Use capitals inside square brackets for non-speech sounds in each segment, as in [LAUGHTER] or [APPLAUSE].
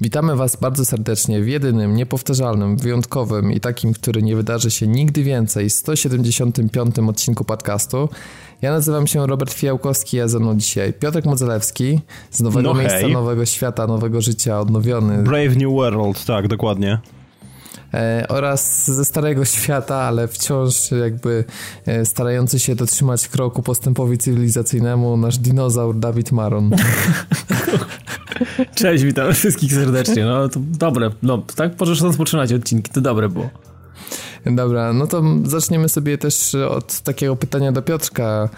Witamy Was bardzo serdecznie w jedynym, niepowtarzalnym, wyjątkowym i takim, który nie wydarzy się nigdy więcej 175. odcinku podcastu. Ja nazywam się Robert Fijałkowski, a ze mną dzisiaj Piotrek Modzelewski z nowego No miejsca, hej. nowego świata, nowego życia, odnowiony Brave New World, tak, dokładnie. E, oraz ze starego świata, ale wciąż jakby e, starający się dotrzymać kroku postępowi cywilizacyjnemu nasz dinozaur Dawid Maron. [LAUGHS] Cześć, witam wszystkich serdecznie. No to dobre, no tak możesz rozpoczynać odcinki, to dobre było. Dobra, no to zaczniemy sobie też od takiego pytania do Piotrka.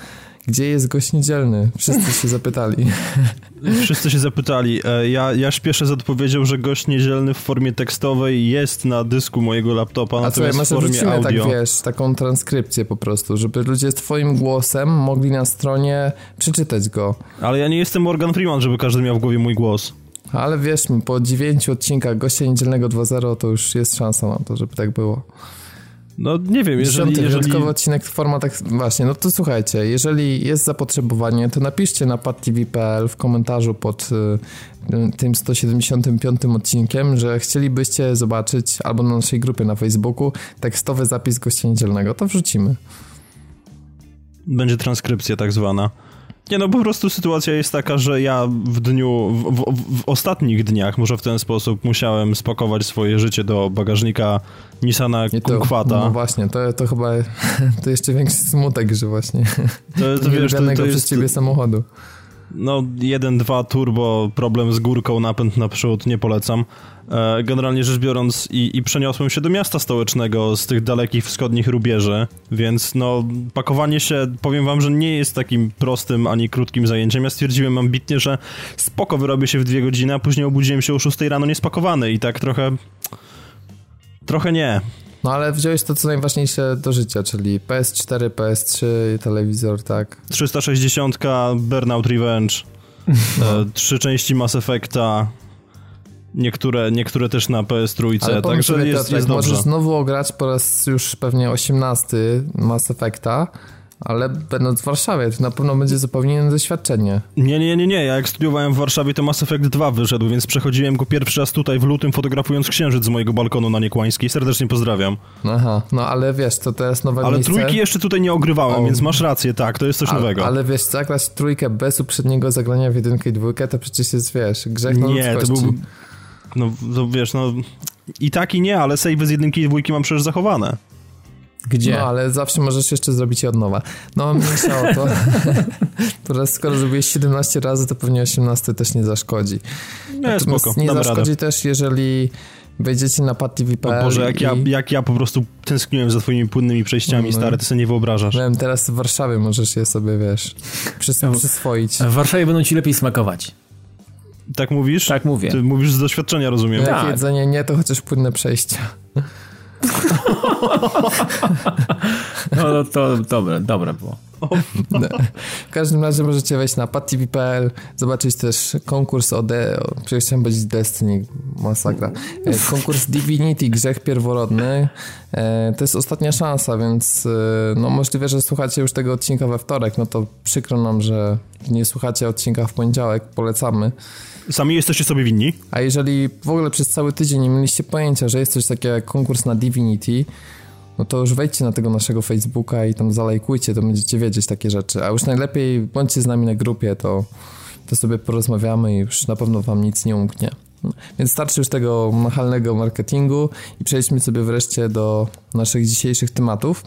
Gdzie jest gość niedzielny? Wszyscy się zapytali. [LAUGHS] Wszyscy się zapytali. E, Ja, ja śpieszę z odpowiedzią, że gość niedzielny w formie tekstowej jest na dysku mojego laptopa, A natomiast w może formie wrzucimy audio. tak, wiesz, taką transkrypcję po prostu, żeby ludzie z twoim głosem mogli na stronie przeczytać go. Ale ja nie jestem Morgan Freeman, żeby każdy miał w głowie mój głos. Ale wiesz mi, po dziewięciu odcinkach gościa niedzielnego 2.0 to już jest szansa na to, żeby tak było. No nie wiem, jeżeli... Dziesiąty jeżeli... wyjątkowy odcinek w formatach... Właśnie, no to słuchajcie, jeżeli jest zapotrzebowanie, to napiszcie na padtv.pl w komentarzu pod y, y, tym 175 odcinkiem, że chcielibyście zobaczyć albo na naszej grupie na Facebooku tekstowy zapis gościa niedzielnego. To wrzucimy. Będzie transkrypcja tak zwana. Nie no, po prostu sytuacja jest taka, że ja w dniu, w, w, w ostatnich dniach, może w ten sposób, musiałem spakować swoje życie do bagażnika Nissana I to, Kunkwata. no właśnie, to, to chyba [LAUGHS] to jeszcze większy smutek, że właśnie To, to, [LAUGHS] wiesz, to, to przez jest, ciebie samochodu. No, 1-2 turbo, problem z górką, napęd naprzód, nie polecam. E, Generalnie rzecz biorąc i, i przeniosłem się do miasta stołecznego z tych dalekich wschodnich rubieży, więc no, pakowanie się, powiem wam, że nie jest takim prostym ani krótkim zajęciem. Ja stwierdziłem ambitnie, że spoko wyrobię się w dwie godziny, a później obudziłem się o 6 rano niespakowany i tak trochę... Trochę nie. No ale wziąłeś to, co najważniejsze do życia, czyli PS4, PS3, telewizor, tak? 360, Burnout Revenge, [LAUGHS] e, trzy części Mass Effecta, niektóre, niektóre też na PS3, Ale pomyśl także jest, Piotrek, jest dobrze. możesz znowu ograć po raz już pewnie 18 Mass Effecta, ale będąc w Warszawie, to na pewno będzie zupełnie inne doświadczenie. Nie, nie, nie, nie, ja jak studiowałem w Warszawie to Mass Effect 2 wyszedł, więc przechodziłem go pierwszy raz tutaj w lutym fotografując księżyc z mojego balkonu na Niekłańskiej, serdecznie pozdrawiam. Aha, no ale wiesz, to teraz nowe Ale miejsce. trójki jeszcze tutaj nie ogrywałem, O. więc masz rację, tak, to jest coś ale, nowego. ale wiesz, zagrać trójkę bez uprzedniego zagrania w jedynkę i dwójkę, to przecież jest, wiesz, grzech na nie, to ludzkości. był... No, to wiesz, no... I tak i nie, ale save z jedynki i dwójki mam przecież zachowane. Gdzie? No, ale zawsze możesz jeszcze zrobić je od nowa. No, mniejsza o to. [LAUGHS] Teraz skoro zrobiłeś 17 razy, to pewnie 18 też nie zaszkodzi. Nie, Natomiast spoko, nie zaszkodzi radę. też, jeżeli wejdziecie na O padtv.pl Boże, jak ja, i... jak ja po prostu tęskniłem za twoimi płynnymi przejściami, No. stary, ty sobie nie wyobrażasz. Wiem, teraz w Warszawie możesz je sobie, wiesz, przys No. przyswoić. W Warszawie będą ci lepiej smakować. Tak mówisz? Tak mówię. Ty mówisz z doświadczenia, rozumiem. Jak tak. jedzenie nie, to chociaż płynne przejścia. [LAUGHS] No, no to dobre, dobre było. No. [LAUGHS] W każdym razie możecie wejść na padtv.pl, zobaczyć też konkurs o, de, o przecież chciałem powiedzieć Destiny, masakra. E, Konkurs Divinity, Grzech Pierworodny. E, To jest ostatnia szansa, więc e, no możliwe, że słuchacie już tego odcinka we wtorek, no to przykro nam, że nie słuchacie odcinka w poniedziałek, polecamy. Sami jesteście sobie winni? A jeżeli w ogóle przez cały tydzień nie mieliście pojęcia, że jest coś takiego jak konkurs na Divinity, no to już wejdźcie na tego naszego Facebooka i tam zalajkujcie, to będziecie wiedzieć takie rzeczy. A już najlepiej bądźcie z nami na grupie, to, to sobie porozmawiamy i już na pewno wam nic nie umknie. Więc starczy już tego nachalnego marketingu i przejdźmy sobie wreszcie do naszych dzisiejszych tematów.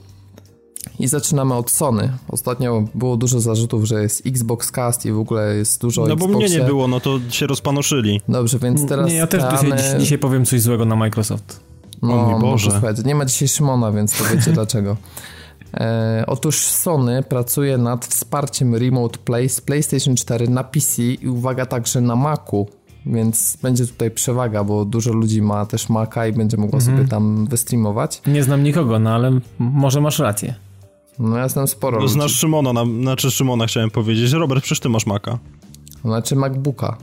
I zaczynamy od Sony. Ostatnio było dużo zarzutów, że jest Xbox Cast i w ogóle jest dużo No bo Xboxie. mnie nie było, no to się rozpanoszyli. Dobrze, więc teraz Nie, ja też dzisiaj, dzisiaj powiem coś złego na Microsoft. No, O mój Boże. Słuchajcie, nie ma dzisiaj Szymona, więc to wiecie [LAUGHS] dlaczego. E, otóż Sony pracuje nad wsparciem Remote Play z PlayStation 4 na PC i uwaga także na Macu, więc będzie tutaj przewaga, bo dużo ludzi ma też Maca i będzie mogło Mhm. sobie tam wystreamować. Nie znam nikogo, no ale m- może masz rację. No ja znam sporo No, ludzi. znasz Szymona, na, znaczy Szymona chciałem powiedzieć. Robert, przecież ty masz Maka. Znaczy MacBooka.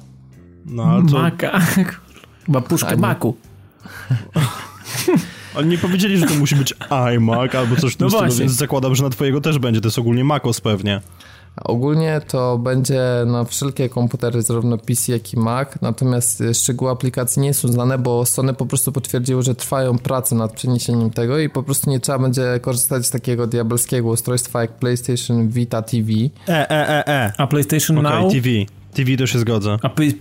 No ale to... Maka. [LAUGHS] Chyba puszkę A nie. [LAUGHS] [LAUGHS] Oni nie powiedzieli, że to musi być iMac albo coś w tym No stylu, właśnie. więc zakładam, że na twojego też będzie. To jest ogólnie MacOS pewnie. Ogólnie to będzie na wszelkie komputery, zarówno PC, jak i Mac, natomiast szczegóły aplikacji nie są znane, bo Sony po prostu potwierdziło, że trwają prace nad przeniesieniem tego i po prostu nie trzeba będzie korzystać z takiego diabelskiego ustrojstwa jak PlayStation Vita TV. E, e, e, e. A PlayStation Okej, Now? TV. TV to się zgadza. A PS,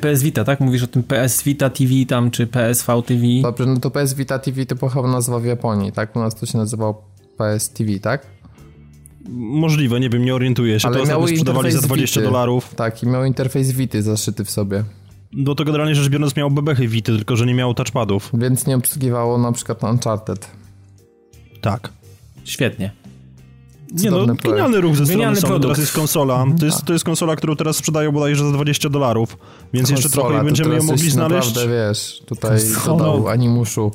PS Vita, tak? Mówisz o tym PS Vita TV tam, czy PSV TV? Dobrze, no to PS Vita TV to chyba nazwa w Japonii, tak? U nas to się nazywało PS TV, tak? Możliwe, nie wiem, nie orientuję się. Ale to miały sprzedawali za interfejs 20 Vity. dolarów. Tak, i miał interfejs Vity zaszyty w sobie, No to generalnie rzecz biorąc miał bebechy Vity, tylko że nie miał touchpadów. więc nie obsługiwało na przykład Uncharted. Tak. Świetnie. Nie no, projekt. genialny ruch ze strony Genialny Sony, produkt. teraz jest konsola. To jest, to jest konsola, którą teraz sprzedają bodajże za 20 dolarów, więc jeszcze Konsola, trochę i będziemy ją mogli znaleźć. Naprawdę, wiesz, tutaj Konsola. dodał animuszu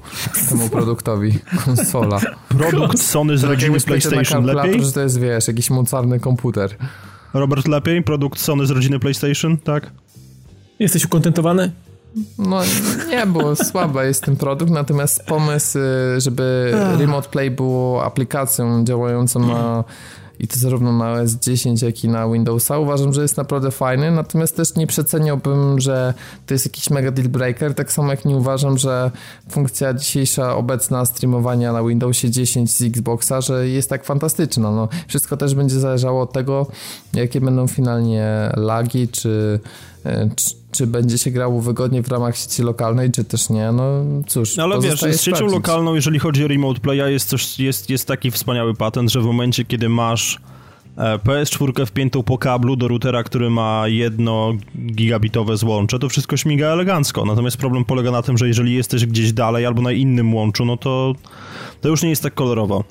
temu produktowi. Konsola. Produkt Sony z Tak rodziny PlayStation lepiej? że to jest, wiesz, jakiś mocarny komputer. Robert lepiej? Produkt Sony z rodziny PlayStation, tak? Jesteś ukontentowany? No nie, bo słaby jest ten produkt, natomiast pomysł, żeby Remote Play było aplikacją działającą na i to zarówno na OS 10, jak i na Windowsa. Uważam, że jest naprawdę fajny, natomiast też nie przeceniałbym, że to jest jakiś mega deal breaker, tak samo jak nie uważam, że funkcja dzisiejsza obecna streamowania na Windowsie 10 z Xboxa, że jest tak fantastyczna. No, wszystko też będzie zależało od tego, jakie będą finalnie lagi, czy, czy, czy będzie się grało wygodnie w ramach sieci lokalnej, czy też nie. No cóż, No ale wiesz, z siecią sprawdzić. lokalną, jeżeli chodzi o Remote Playa, jest, coś, jest, jest taki wspaniały patent, że w momencie, kiedy masz e, PS4 wpiętą po kablu do routera, który ma jedno gigabitowe złącze, to wszystko śmiga elegancko. Natomiast problem polega na tym, że jeżeli jesteś gdzieś dalej albo na innym łączu, no to to już nie jest tak kolorowo.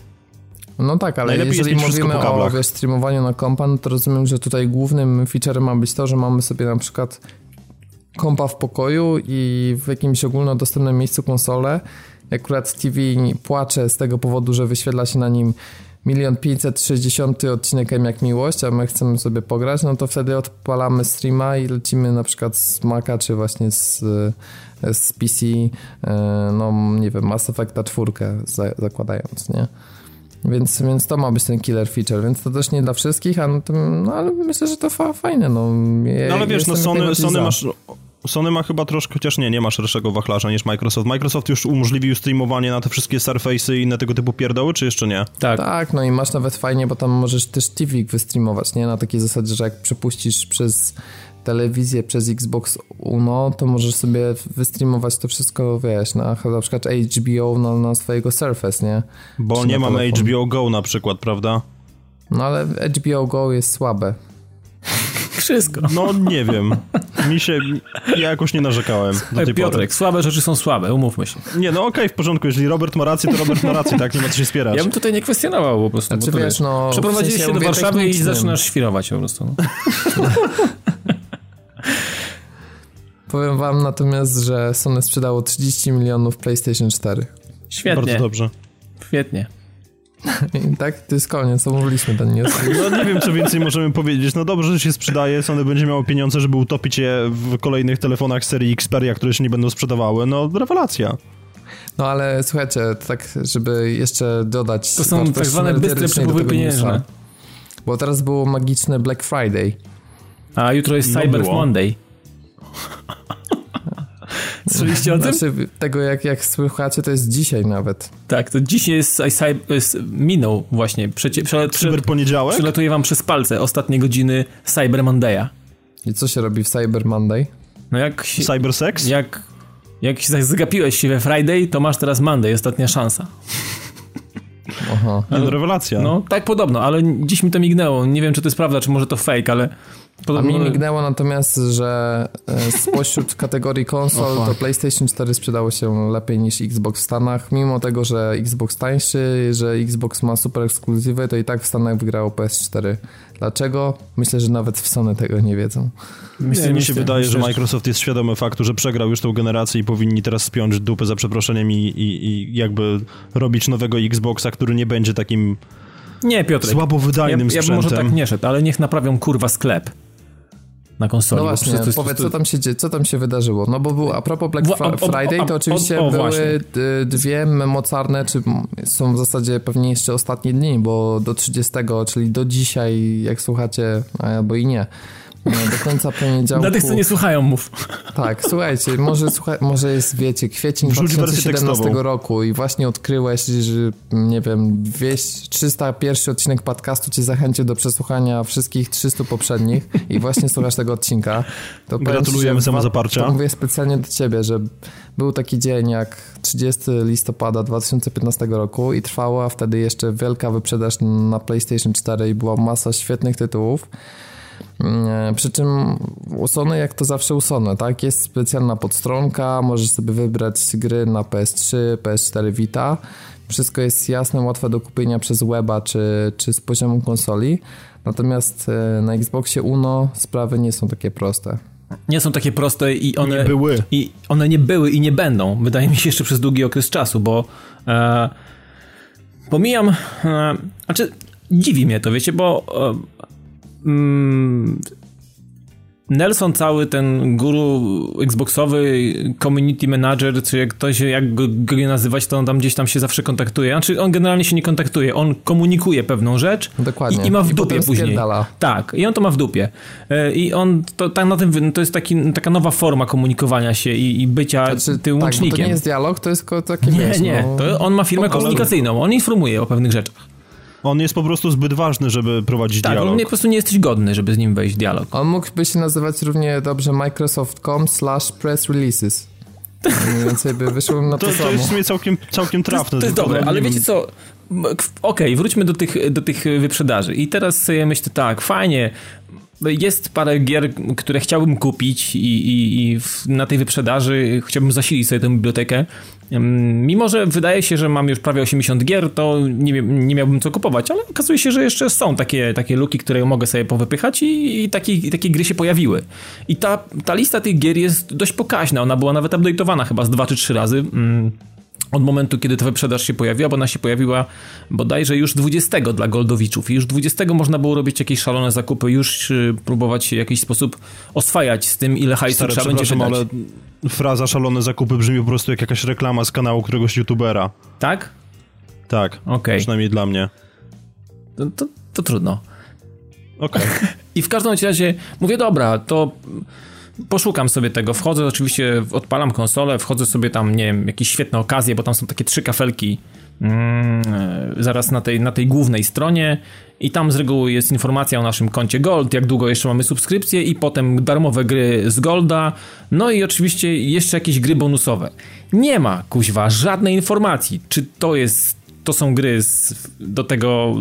No tak, ale Najlepiej jeżeli mówimy o wiesz, streamowaniu na kompa, no to rozumiem, że tutaj głównym featurem ma być to, że mamy sobie na przykład kompa w pokoju i w jakimś ogólnodostępnym miejscu konsolę. Akurat TV płacze z tego powodu, że wyświetla się na nim milion 560 odcinek M jak miłość, a my chcemy sobie pograć, no to wtedy odpalamy streama i lecimy na przykład z Maca, czy właśnie z, z PC, e, no nie wiem, Mass Effecta czwórkę za- zakładając, nie? Więc, więc to ma być ten killer feature, więc to też nie dla wszystkich, a no, to, no ale myślę, że to fa fajne, no. Je, No ale wiesz, no Sony, Sony masz... Sony ma chyba troszkę, chociaż nie, nie ma szerszego wachlarza niż Microsoft. Microsoft już umożliwił streamowanie na te wszystkie Surface'y i inne tego typu pierdoły, czy jeszcze nie? Tak. Tak, no i masz nawet fajnie, bo tam możesz też TV wystreamować, nie? Na takiej zasadzie, że jak przepuścisz przez telewizję, przez Xbox Uno, to możesz sobie wystreamować to wszystko, wiesz, na, na przykład HBO na, na swojego Surface, nie? Bo Czy nie mamy telefon. HBO Go na przykład, prawda? No ale HBO Go jest słabe. [LAUGHS] Wszystko. No nie wiem. Mi się... Ja jakoś nie narzekałem do tej pory. Piotrek, słabe rzeczy są słabe, umówmy się. Nie, no okej, w porządku. Jeżeli Robert ma rację, to Robert ma rację, tak? Nie ma co się spierać. Ja bym tutaj nie kwestionował po prostu. Znaczy, bo wiesz, no, w Przeprowadziliście sensie się do Warszawy i zaczynasz świrować po prostu. No. [LAUGHS] Powiem wam natomiast, że Sony sprzedało 30 milionów PlayStation 4. Świetnie, Bardzo dobrze. świetnie. I tak, to jest koniec, omówiliśmy ten news. [LAUGHS] No nie wiem, co więcej możemy powiedzieć. No dobrze, że się sprzedaje, Sony będzie miało pieniądze, żeby utopić je w kolejnych telefonach serii Xperia, które się nie będą sprzedawały. No rewelacja. No ale słuchajcie, tak, żeby jeszcze dodać... To są tak zwane bystre przepływy newsa. pieniężne. Bo teraz było magiczne Black Friday. A jutro jest No Cyber było. Monday. Słyszeliście o tym? Znaczy, tego jak, jak słuchacie, to jest dzisiaj nawet. Tak, to dzisiaj jest, cyber, jest minął właśnie. Przecie, prze, Cyber poniedziałek? przelatuje wam przez palce ostatnie godziny Cyber Monday'a. I co się robi w Cyber Monday? No jak, się- Cybersex? jak, jak się zagapiłeś się we Friday, to masz teraz Monday, ostatnia szansa. Aha. Nie, no, rewelacja. No, tak podobno, ale dziś mi to mignęło. Nie wiem, czy to jest prawda, czy może to fake, ale... A Podobno, mi mignęło natomiast, że e, spośród [LAUGHS] kategorii konsol to PlayStation 4 sprzedało się lepiej niż Xbox w Stanach, mimo tego, że Xbox tańszy, że Xbox ma super ekskluzywy, to i tak w Stanach wygrało PS4. Dlaczego? Myślę, że nawet w Sony tego nie wiedzą. myślę, Nie, mi się myślę- wydaje, myślę, że Microsoft jest świadomy faktu, że przegrał już tą generację i powinni teraz spiąć dupę za przeproszeniem i, i, i jakby robić nowego Xboxa, który nie będzie takim Nie, Piotrek. słabo Ja, wydajnym ja bym sprzętem. może tak nie szedł, ale niech naprawią kurwa sklep. Na konsoli. No właśnie, to powiedz, to, co tam, się, dzie- co tam się wydarzyło. No bo był, a propos Black o- o- Friday, o- to oczywiście o- o, były właśnie. y, dwie mocarne, czy są w zasadzie pewnie jeszcze ostatnie dni, bo do 30, czyli do dzisiaj, jak słuchacie, albo i nie, do końca poniedziałku. [LAUGHS] Dla tych, co nie słuchają, mów. Tak, słuchajcie, może, słuchaj, może jest, wiecie, kwiecień Wrzuć wersję 2017 tekstową. roku i właśnie odkryłeś, że nie wiem, 200, 301 odcinek podcastu cię zachęcił do przesłuchania wszystkich 300 poprzednich i właśnie słuchasz tego odcinka. To Gratulujemy samozaparcia. To mówię specjalnie do ciebie, że był taki dzień jak 30 listopada 2015 roku i trwała wtedy jeszcze wielka wyprzedaż na PlayStation 4 i była masa świetnych tytułów. E, Przy czym u Sony, jak to zawsze u Sony, tak? Jest specjalna podstronka, możesz sobie wybrać gry na PS3, PS4 Vita. Wszystko jest jasne, łatwe do kupienia przez weba czy, czy z poziomu konsoli. Natomiast e, na Xboxie Uno sprawy nie są takie proste. Nie są takie proste i one... Nie były. I one nie były i nie będą. Wydaje mi się jeszcze przez długi okres czasu, bo e, pomijam... E, znaczy, dziwi mnie to, wiecie, bo e, mm, Nelson cały ten guru Xboxowy, community manager, czy jak to się, jak go, go nazywać, to on tam gdzieś tam się zawsze kontaktuje. Znaczy on generalnie się nie kontaktuje, on komunikuje pewną rzecz Dokładnie. i, i ma w I dupie później. spierdala. Tak, i on to ma w dupie. E, I on, to, tak na tym, to jest taki, taka nowa forma komunikowania się i, i bycia Znaczy, tym tak, łącznikiem. to nie jest dialog, to jest tylko takie, Nie, wiesz, nie, no, to on ma firmę komunikacyjną, on informuje o pewnych rzeczach. On jest po prostu zbyt ważny, żeby prowadzić Tak, dialog. on nie, po prostu nie jesteś godny, żeby z nim wejść w dialog. On mógłby się nazywać równie dobrze Microsoft.com slash press releases. [LAUGHS] Mniej więcej by wyszło na to, To, to samo. jest w sumie całkiem, całkiem To jest, trafne. to jest dobre, ale wiecie co? Okej, wróćmy do tych, do tych wyprzedaży. I teraz sobie myślę tak, fajnie. Jest parę gier, które chciałbym kupić i, i, i w, na tej wyprzedaży chciałbym zasilić sobie tę bibliotekę. Mimo, że wydaje się, że mam już prawie 80 gier, to nie, nie miałbym co kupować, ale okazuje się, że jeszcze są takie, takie luki, które mogę sobie powypychać i, i, takie, takie gry się pojawiły. I ta, ta lista tych gier jest dość pokaźna, ona była nawet update'owana chyba z dwa czy trzy razy. Mm od momentu, kiedy ta wyprzedaż się pojawiła, bo ona się pojawiła bodajże już 20 dla Goldowiczów i już 20 można było robić jakieś szalone zakupy, już y, próbować się w jakiś sposób oswajać z tym, ile hajsu Stary, trzeba będzie wydać. ale fraza szalone zakupy brzmi po prostu jak jakaś reklama z kanału któregoś youtubera. Tak? Tak, Okej, przynajmniej dla mnie. to, to, to trudno. Okej. [LAUGHS] I w każdym razie mówię, dobra, to poszukam sobie tego, wchodzę oczywiście, odpalam konsolę, wchodzę sobie tam, nie wiem, jakieś świetne okazje, bo tam są takie trzy kafelki mm, e, zaraz na tej, na tej głównej stronie i tam z reguły jest informacja o naszym koncie Gold, jak długo jeszcze mamy subskrypcję i potem darmowe gry z Golda, no i oczywiście jeszcze jakieś gry bonusowe. Nie ma, kuźwa, żadnej informacji, czy to jest to są gry z, do tego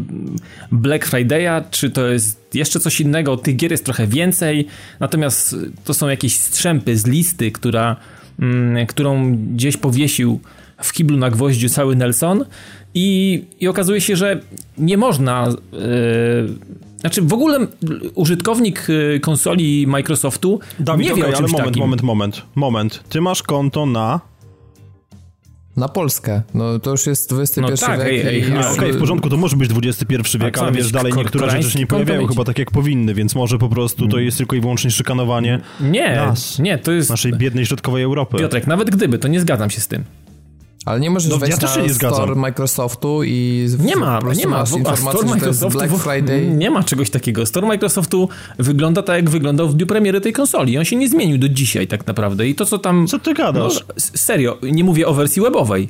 Black Friday'a, czy to jest jeszcze coś innego. Tych gier jest trochę więcej, natomiast to są jakieś strzępy z listy, która, mm, którą gdzieś powiesił w kiblu na gwoździu cały Nelson i, i okazuje się, że nie można yy, znaczy w ogóle użytkownik yy, konsoli Microsoftu Dawid, nie wie okej, o ale czymś moment, takim. moment, moment, moment. Ty masz konto na... Na Polskę. No to już jest XXI No tak, wiek ej, ej. A, Okej, w porządku, to może być XXI wiek, ale wiesz, dalej niektóre rzeczy się nie pojawiają chyba tak jak powinny, więc może po prostu to jest tylko i wyłącznie szykanowanie Nie, nas, nie, to jest... naszej biednej środkowej Europy. Piotrek, nawet gdyby, to nie zgadzam się z tym. Ale nie możesz No, wejść ja też na nie zgadzam. store Microsoftu i... Nie ma, nie ma. masz informację, Store że to jest Microsoftu Black Friday. Nie ma czegoś takiego. Store Microsoftu wygląda tak, jak wyglądał w dniu premiery tej konsoli. On się nie zmienił do dzisiaj tak naprawdę. I to, co tam... Co ty gadasz? No, serio, nie mówię o wersji webowej.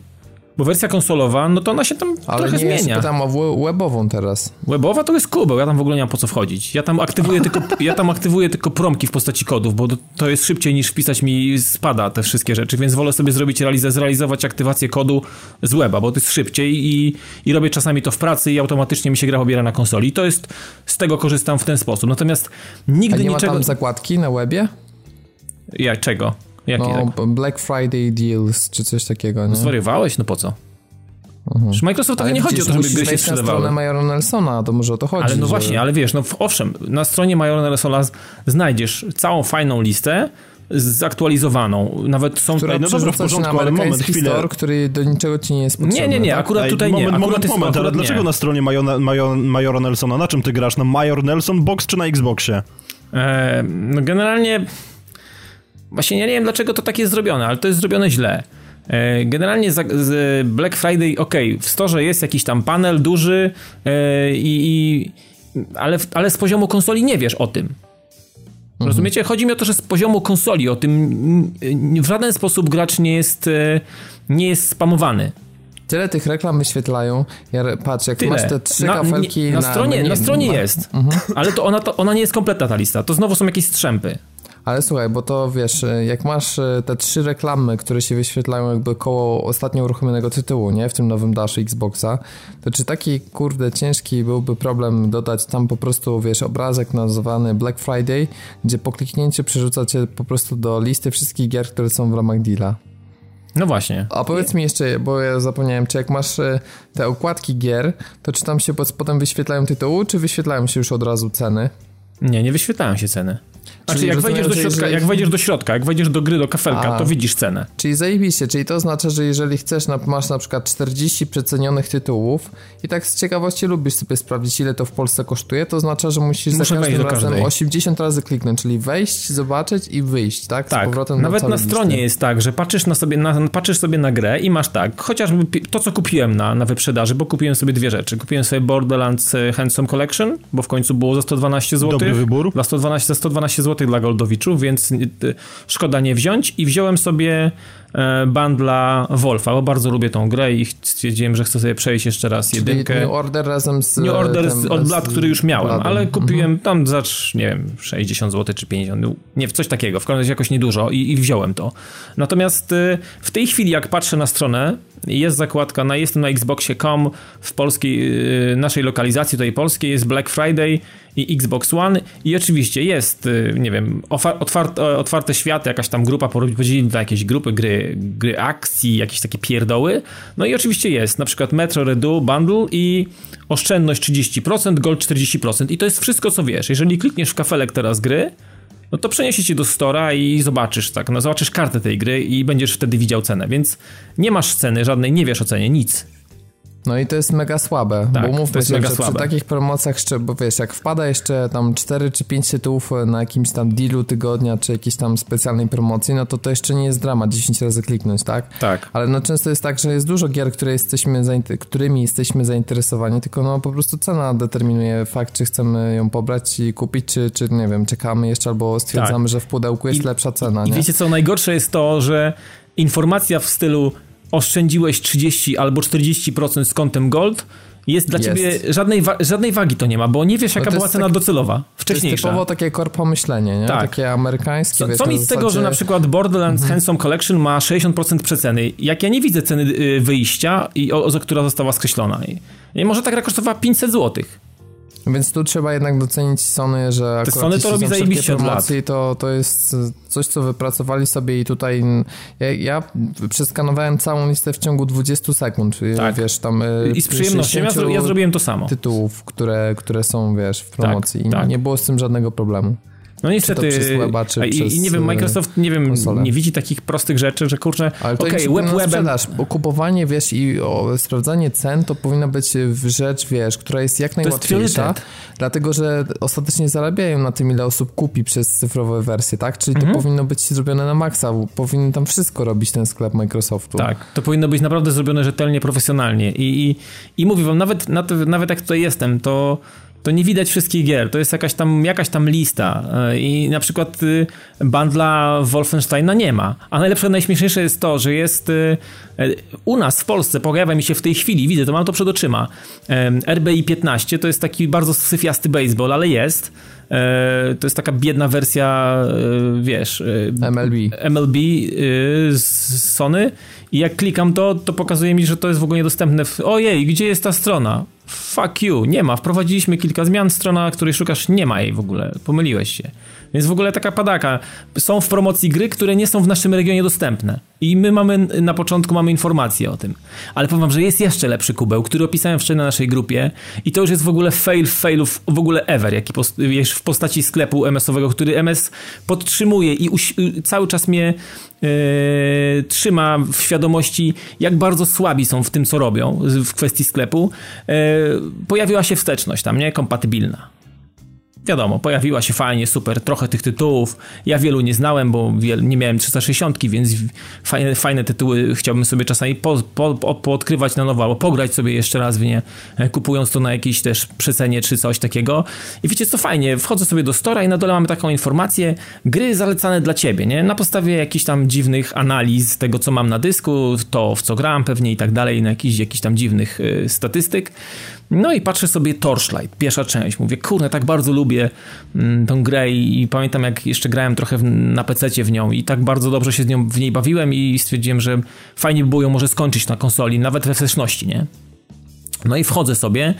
Bo wersja konsolowa, no to ona się tam Ale trochę nie, zmienia. pytam o webową teraz. Webowa to jest kubeł, ja tam w ogóle nie mam po co wchodzić. Ja tam aktywuję tylko, [LAUGHS] ja tam aktywuję tylko promki w postaci kodów, bo to jest szybciej niż wpisać mi spada te wszystkie rzeczy, więc wolę sobie zrobić realiz- zrealizować aktywację kodu z weba, bo to jest szybciej i, i robię czasami to w pracy i automatycznie mi się gra pobiera na konsoli. I to jest, z tego korzystam w ten sposób. Natomiast A nigdy nie ma niczego... tam zakładki na webie? Ja, czego? Jakie No, tak? Black Friday Deals, czy coś takiego, nie? Zwariowałeś? No po co? Przy Microsoftowi nie chodzi o to, żeby gry się wejść na sprzedawały. stronę Majora Nelsona, to może o to chodzi. Ale no że- właśnie, ale wiesz, no w- owszem, na stronie Majora Nelsola z- znajdziesz całą fajną listę zaktualizowaną. Nawet są Która no dobra, w porządku, ale moment, chwilę. store, który do niczego ci nie jest potrzebny. Nie, nie, nie, tak? akurat Ej, tutaj moment, nie. Akurat moment, jest, moment, ale dlaczego nie. na stronie Majora, Majora, Majora Nelsona, na czym ty grasz? Na Major Nelson Box czy na Xboxie? E, no generalnie właśnie nie wiem dlaczego to tak jest zrobione, ale to jest zrobione źle. E, generalnie z Black Friday, ok, w storze jest jakiś tam panel duży e, i, i ale, ale z poziomu konsoli nie wiesz o tym. Mhm. Rozumiecie? Chodzi mi o to, że z poziomu konsoli o tym w żaden sposób gracz nie jest, e, nie jest spamowany. Tyle tych reklam wyświetlają. Ja patrz, jak Tyle. masz te trzy na, kafelki nie, na, na, stronie, na, na stronie jest, mhm. ale to ona, to ona nie jest kompletna ta lista. To znowu są jakieś strzępy. Ale słuchaj, bo to wiesz, jak masz e, te trzy reklamy, które się wyświetlają jakby koło ostatnio uruchomionego tytułu, nie? W tym nowym daszu Xboxa, to czy taki kurde ciężki byłby problem dodać tam po prostu, wiesz, obrazek nazwany Black Friday, gdzie po kliknięciu przerzuca cię po prostu do listy wszystkich gier, które są w ramach deala. No właśnie. A powiedz mi jeszcze, bo ja zapomniałem, czy jak masz e, te okładki gier, to czy tam się potem wyświetlają tytuły, czy wyświetlają się już od razu ceny? Nie, nie wyświetlają się ceny. Znaczy, jak wejdziesz, do środka, jeżeli... jak wejdziesz do środka, jak wejdziesz do gry, do kafelka, A, to widzisz cenę. Czyli zajebiście, czyli to oznacza, że jeżeli chcesz, masz na przykład 40 przecenionych tytułów i tak z ciekawości lubisz sobie sprawdzić, ile to w Polsce kosztuje, to oznacza, że musisz Muszę za każdym razem 80 razy kliknąć, czyli wejść, zobaczyć i wyjść, tak? Z tak, powrotem nawet na stronie listy. jest tak, że patrzysz, na sobie, na, patrzysz sobie na grę i masz tak, chociażby to, co kupiłem na, na wyprzedaży, bo kupiłem sobie dwie rzeczy. Kupiłem sobie Borderlands e, Handsome Collection, bo w końcu było za 112 zł. Dobry wybór. Za 112, za 112 zł dla Goldowiczów, więc szkoda nie wziąć i wziąłem sobie e, bandla Wolfa, bo bardzo lubię tą grę i stwierdziłem, że chcę sobie przejść jeszcze raz Czyli jedynkę. New Order razem z... New Order z, od Blood, który już miałem, Bloodem. ale kupiłem mhm. tam za, nie wiem, 60 zł czy 50, nie, coś takiego, w każdym razie jakoś niedużo i, i wziąłem to. Natomiast e, w tej chwili, jak patrzę na stronę, jest zakładka, na, jestem na Xboxie.com w polskiej, e, naszej lokalizacji tutaj polskiej, jest Black Friday i Xbox One i oczywiście jest, y, nie wiem, otwarte, otwarte światy, jakaś tam grupa podzielili na jakieś grupy gry, gry akcji, jakieś takie pierdoły. No i oczywiście jest na przykład Metro Redo Bundle i oszczędność 30%, gold 40% i to jest wszystko co wiesz. Jeżeli klikniesz w kafelek teraz gry, no to przeniesie cię do Stora i zobaczysz, tak, no zobaczysz kartę tej gry i będziesz wtedy widział cenę, więc nie masz ceny żadnej, nie wiesz o cenie, nic. No i to jest mega słabe, tak, bo mówmy się, że słabe. przy takich promocjach, bo wiesz, jak wpada jeszcze tam 4 czy 5 tytułów na jakimś tam dealu tygodnia, czy jakiejś tam specjalnej promocji, no to to jeszcze nie jest dramat 10 razy kliknąć, tak? Tak. Ale no często jest tak, że jest dużo gier, które jesteśmy którymi jesteśmy zainteresowani, tylko no po prostu cena determinuje fakt, czy chcemy ją pobrać i kupić, czy, czy nie wiem, czekamy jeszcze albo stwierdzamy, tak. że w pudełku jest I, lepsza cena, I, nie? I wiecie co, najgorsze jest to, że informacja w stylu oszczędziłeś 30 albo 40% z kontem gold, jest dla jest. ciebie żadnej, wa żadnej wagi to nie ma, bo nie wiesz jaka no była cena tak, docelowa, wcześniejsza. To jest typowo takie korpo myślenie, nie? Tak. Takie amerykańskie. Co, wiesz, co mi z zasadzie... tego, że na przykład Borderlands mhm. Handsome Collection ma 60% przeceny, jak ja nie widzę ceny y, wyjścia, i o, o, która została skreślona. I, i może ta gra kosztowała 500 złotych. Więc tu trzeba jednak docenić Sony, że akurat Sony to robi zajebiście promocji, to, to jest coś, co wypracowali sobie i tutaj ja, ja przeskanowałem całą listę w ciągu 20 sekund. Tak. Wiesz, tam I z przyjemnością. Ja, ja, zrobiłem to samo. Tytułów, które, które są, wiesz, w promocji. Tak, I tak. nie było z tym żadnego problemu. No niestety. Czy przez weba, czy i, przez, i nie wiem, Microsoft nie wiem, konsolę. nie widzi takich prostych rzeczy, że kurczę, okej, okay, web webem... Kupowanie, wiesz, i o, sprawdzanie cen to powinna być rzecz, wiesz, która jest jak najłatwiejsza, dlatego, że ostatecznie zarabiają na tym, ile osób kupi przez cyfrowe wersje, tak? Czyli mhm. to powinno być zrobione na maksa, powinien tam wszystko robić ten sklep Microsoftu. Tak, to powinno być naprawdę zrobione rzetelnie, profesjonalnie i, i, i mówię wam, nawet, nawet jak tutaj jestem, to to nie widać wszystkich gier. To jest jakaś tam, jakaś tam lista e, i na przykład y, bandla Wolfensteina nie ma. A najlepsze, najśmieszniejsze jest to, że jest y, e, u nas w Polsce, pojawia mi się w tej chwili, widzę, to mam to przed oczyma. RBI 15 to jest taki bardzo syfiasty baseball, ale jest. E, to jest taka biedna wersja, wiesz... MLB. MLB z Sony i jak klikam to, to pokazuje mi, że to jest w ogóle niedostępne. W... Ojej, gdzie jest ta strona? Fuck you, nie ma. Wprowadziliśmy kilka zmian, strona, której szukasz, nie ma jej w ogóle. Pomyliłeś się. Więc w ogóle taka padaka. Są w promocji gry, które nie są w naszym regionie dostępne. I my mamy, na początku mamy informacje o tym. Ale powiem wam, że jest jeszcze lepszy kubeł, który opisałem wczoraj na naszej grupie i to już jest w ogóle fail failów w ogóle ever, jaki jest w postaci sklepu MS-owego, który MS podtrzymuje i cały czas mnie yy, trzyma w świadomości, jak bardzo słabi są w tym, co robią w kwestii sklepu. Yy, pojawiła się wsteczność tam, nie? Kompatybilna. Wiadomo, pojawiła się fajnie, super, trochę tych tytułów. Ja wielu nie znałem, bo nie miałem 360, więc fajne, fajne tytuły chciałbym sobie czasami po, po, na nowo, albo pograć sobie jeszcze raz w nie, e, kupując to na jakiejś też przecenie czy coś takiego. I wiecie co fajnie, wchodzę sobie do Stora i na dole mamy taką informację, gry zalecane dla ciebie, nie? Na podstawie jakichś tam dziwnych analiz tego, co mam na dysku, to w co gram pewnie i tak dalej, na jakichś, jakichś tam dziwnych y, statystyk. No i patrzę sobie Torchlight, pierwsza część. Mówię, kurde, tak bardzo lubię mm, tą grę i, i, pamiętam jak jeszcze grałem trochę w, na PC w nią i tak bardzo dobrze się z nią w niej bawiłem i stwierdziłem, że fajnie by było ją może skończyć na konsoli, nawet we wsteczności, nie? No i wchodzę sobie,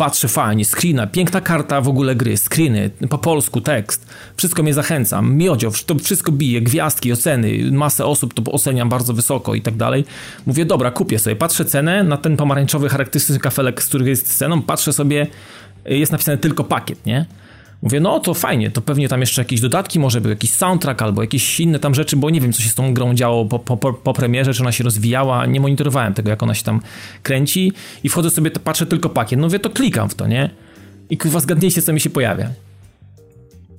patrzę fajnie, screena, piękna karta w ogóle gry, screeny, po polsku, tekst, wszystko mnie zachęca, miodzio, to wszystko bije, gwiazdki, oceny, masę osób to oceniam bardzo wysoko i tak dalej. Mówię, dobra, kupię sobie, patrzę cenę na ten pomarańczowy charakterystyczny kafelek, z których jest ceną, patrzę sobie, jest napisane tylko pakiet, nie? Mówię, no to fajnie, to pewnie tam jeszcze jakieś dodatki, może był jakiś soundtrack albo jakieś inne tam rzeczy, bo nie wiem, co się z tą grą działo po, po, po premierze, czy ona się rozwijała, nie monitorowałem tego, jak ona się tam kręci i wchodzę sobie, patrzę tylko pakiet, no mówię, to klikam w to, nie? I kurwa zgadnijcie, co mi się pojawia.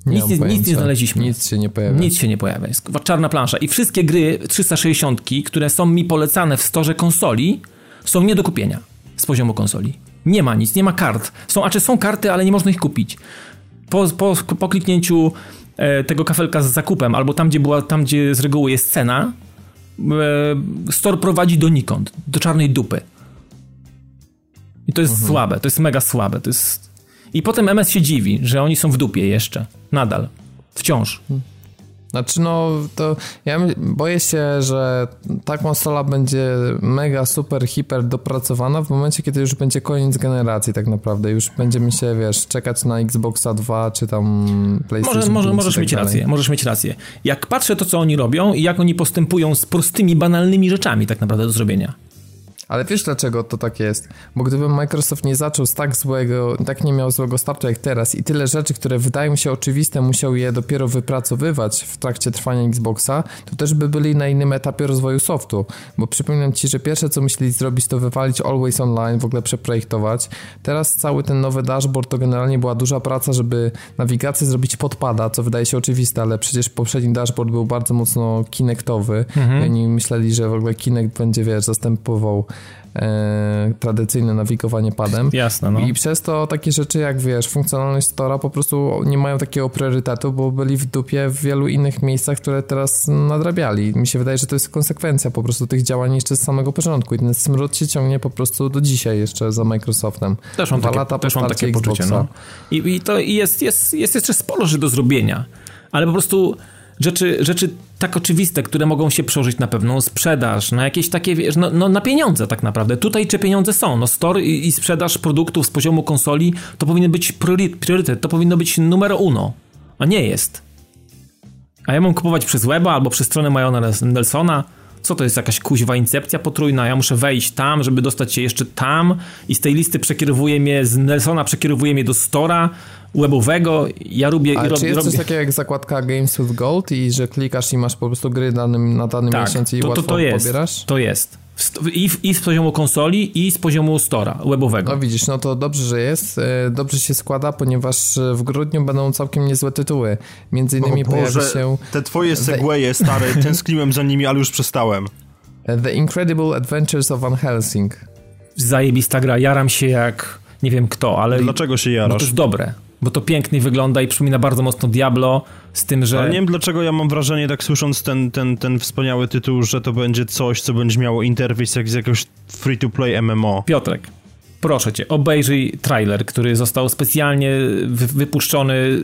Nic nie, nic nie znaleźliśmy. Nic się nie pojawia. Nic się nie pojawia. Jest czarna plansza. I wszystkie gry 360, które są mi polecane w storze konsoli, są nie do kupienia z poziomu konsoli. Nie ma nic, nie ma kart. Są, a czy są karty, ale nie można ich kupić po, po, po kliknięciu e, tego kafelka z zakupem, albo tam, gdzie była, tam, gdzie z reguły jest cena, e, store prowadzi donikąd, do czarnej dupy. I to jest mhm. słabe, to jest mega słabe. To jest... I potem MS się dziwi, że oni są w dupie jeszcze, nadal, wciąż. Mhm. Znaczy no, to ja boję się, że ta konsola będzie mega, super, hiper dopracowana w momencie, kiedy już będzie koniec generacji tak naprawdę. Już będziemy się, wiesz, czekać na Xboxa 2 czy tam PlayStation może, może, Możesz tak mieć dalej. rację, możesz mieć rację. Jak patrzę to, co oni robią i jak oni postępują z prostymi, banalnymi rzeczami tak naprawdę do zrobienia. Ale wiesz dlaczego to tak jest? Bo gdyby Microsoft nie zaczął z tak złego, tak nie miał złego startu jak teraz i tyle rzeczy, które wydają się oczywiste, musiał je dopiero wypracowywać w trakcie trwania Xboxa, to też by byli na innym etapie rozwoju softu. Bo przypominam ci, że pierwsze co myśleli zrobić to wywalić Always Online, w ogóle przeprojektować. Teraz cały ten nowy dashboard to generalnie była duża praca, żeby nawigację zrobić podpada, co wydaje się oczywiste, ale przecież poprzedni dashboard był bardzo mocno kinectowy mhm. i oni myśleli, że w ogóle Kinect będzie, wiesz, zastępował e, tradycyjne nawigowanie padem. Jasne, no. I przez to takie rzeczy jak, wiesz, funkcjonalność Stora po prostu nie mają takiego priorytetu, bo byli w dupie w wielu innych miejscach, które teraz nadrabiali. Mi się wydaje, że to jest konsekwencja po prostu tych działań jeszcze z samego początku i ten smród się ciągnie po prostu do dzisiaj jeszcze za Microsoftem. Też mam Dwa takie, lata też mam takie poczucie, no. I, I, to jest, jest, jest jeszcze sporo rzeczy do zrobienia, ale po prostu rzeczy, rzeczy tak oczywiste, które mogą się przełożyć na pewną sprzedaż, na jakieś takie, wiesz, no, no na pieniądze tak naprawdę. Tutaj czy pieniądze są? No store i, i sprzedaż produktów z poziomu konsoli to powinien być priorytet, to powinno być numero uno, a nie jest. A ja mam kupować przez weba albo przez stronę Majona Nelsona, co to jest jakaś kuźwa incepcja potrójna, ja muszę wejść tam, żeby dostać się jeszcze tam i z tej listy przekierowuje mnie, z Nelsona przekierowuje mnie do Stora, webowego. Ja lubię... A czy jest robię... coś takiego jak zakładka Games with Gold i że klikasz i masz po prostu gry danym, na danym tak, miesiąc i to, łatwo to, to jest, pobierasz? to jest. I, I z poziomu konsoli, i z poziomu stora webowego. No widzisz, no to dobrze, że jest. E, dobrze się składa, ponieważ w grudniu będą całkiem niezłe tytuły. Między innymi pojawi się... Te twoje segwaye, stare, [LAUGHS] tęskniłem za nimi, ale już przestałem. The Incredible Adventures of Van Helsing. Zajebista gra, jaram się jak nie wiem kto, ale... Dlaczego się jarasz? No to jest dobre bo to pięknie wygląda i przypomina bardzo mocno Diablo, z tym, że... Ale nie wiem dlaczego ja mam wrażenie, tak słysząc ten, ten, ten wspaniały tytuł, że to będzie coś, co będzie miało interfejs jak z jakiegoś free-to-play MMO. Piotrek, proszę cię, obejrzyj trailer, który został specjalnie wypuszczony, y,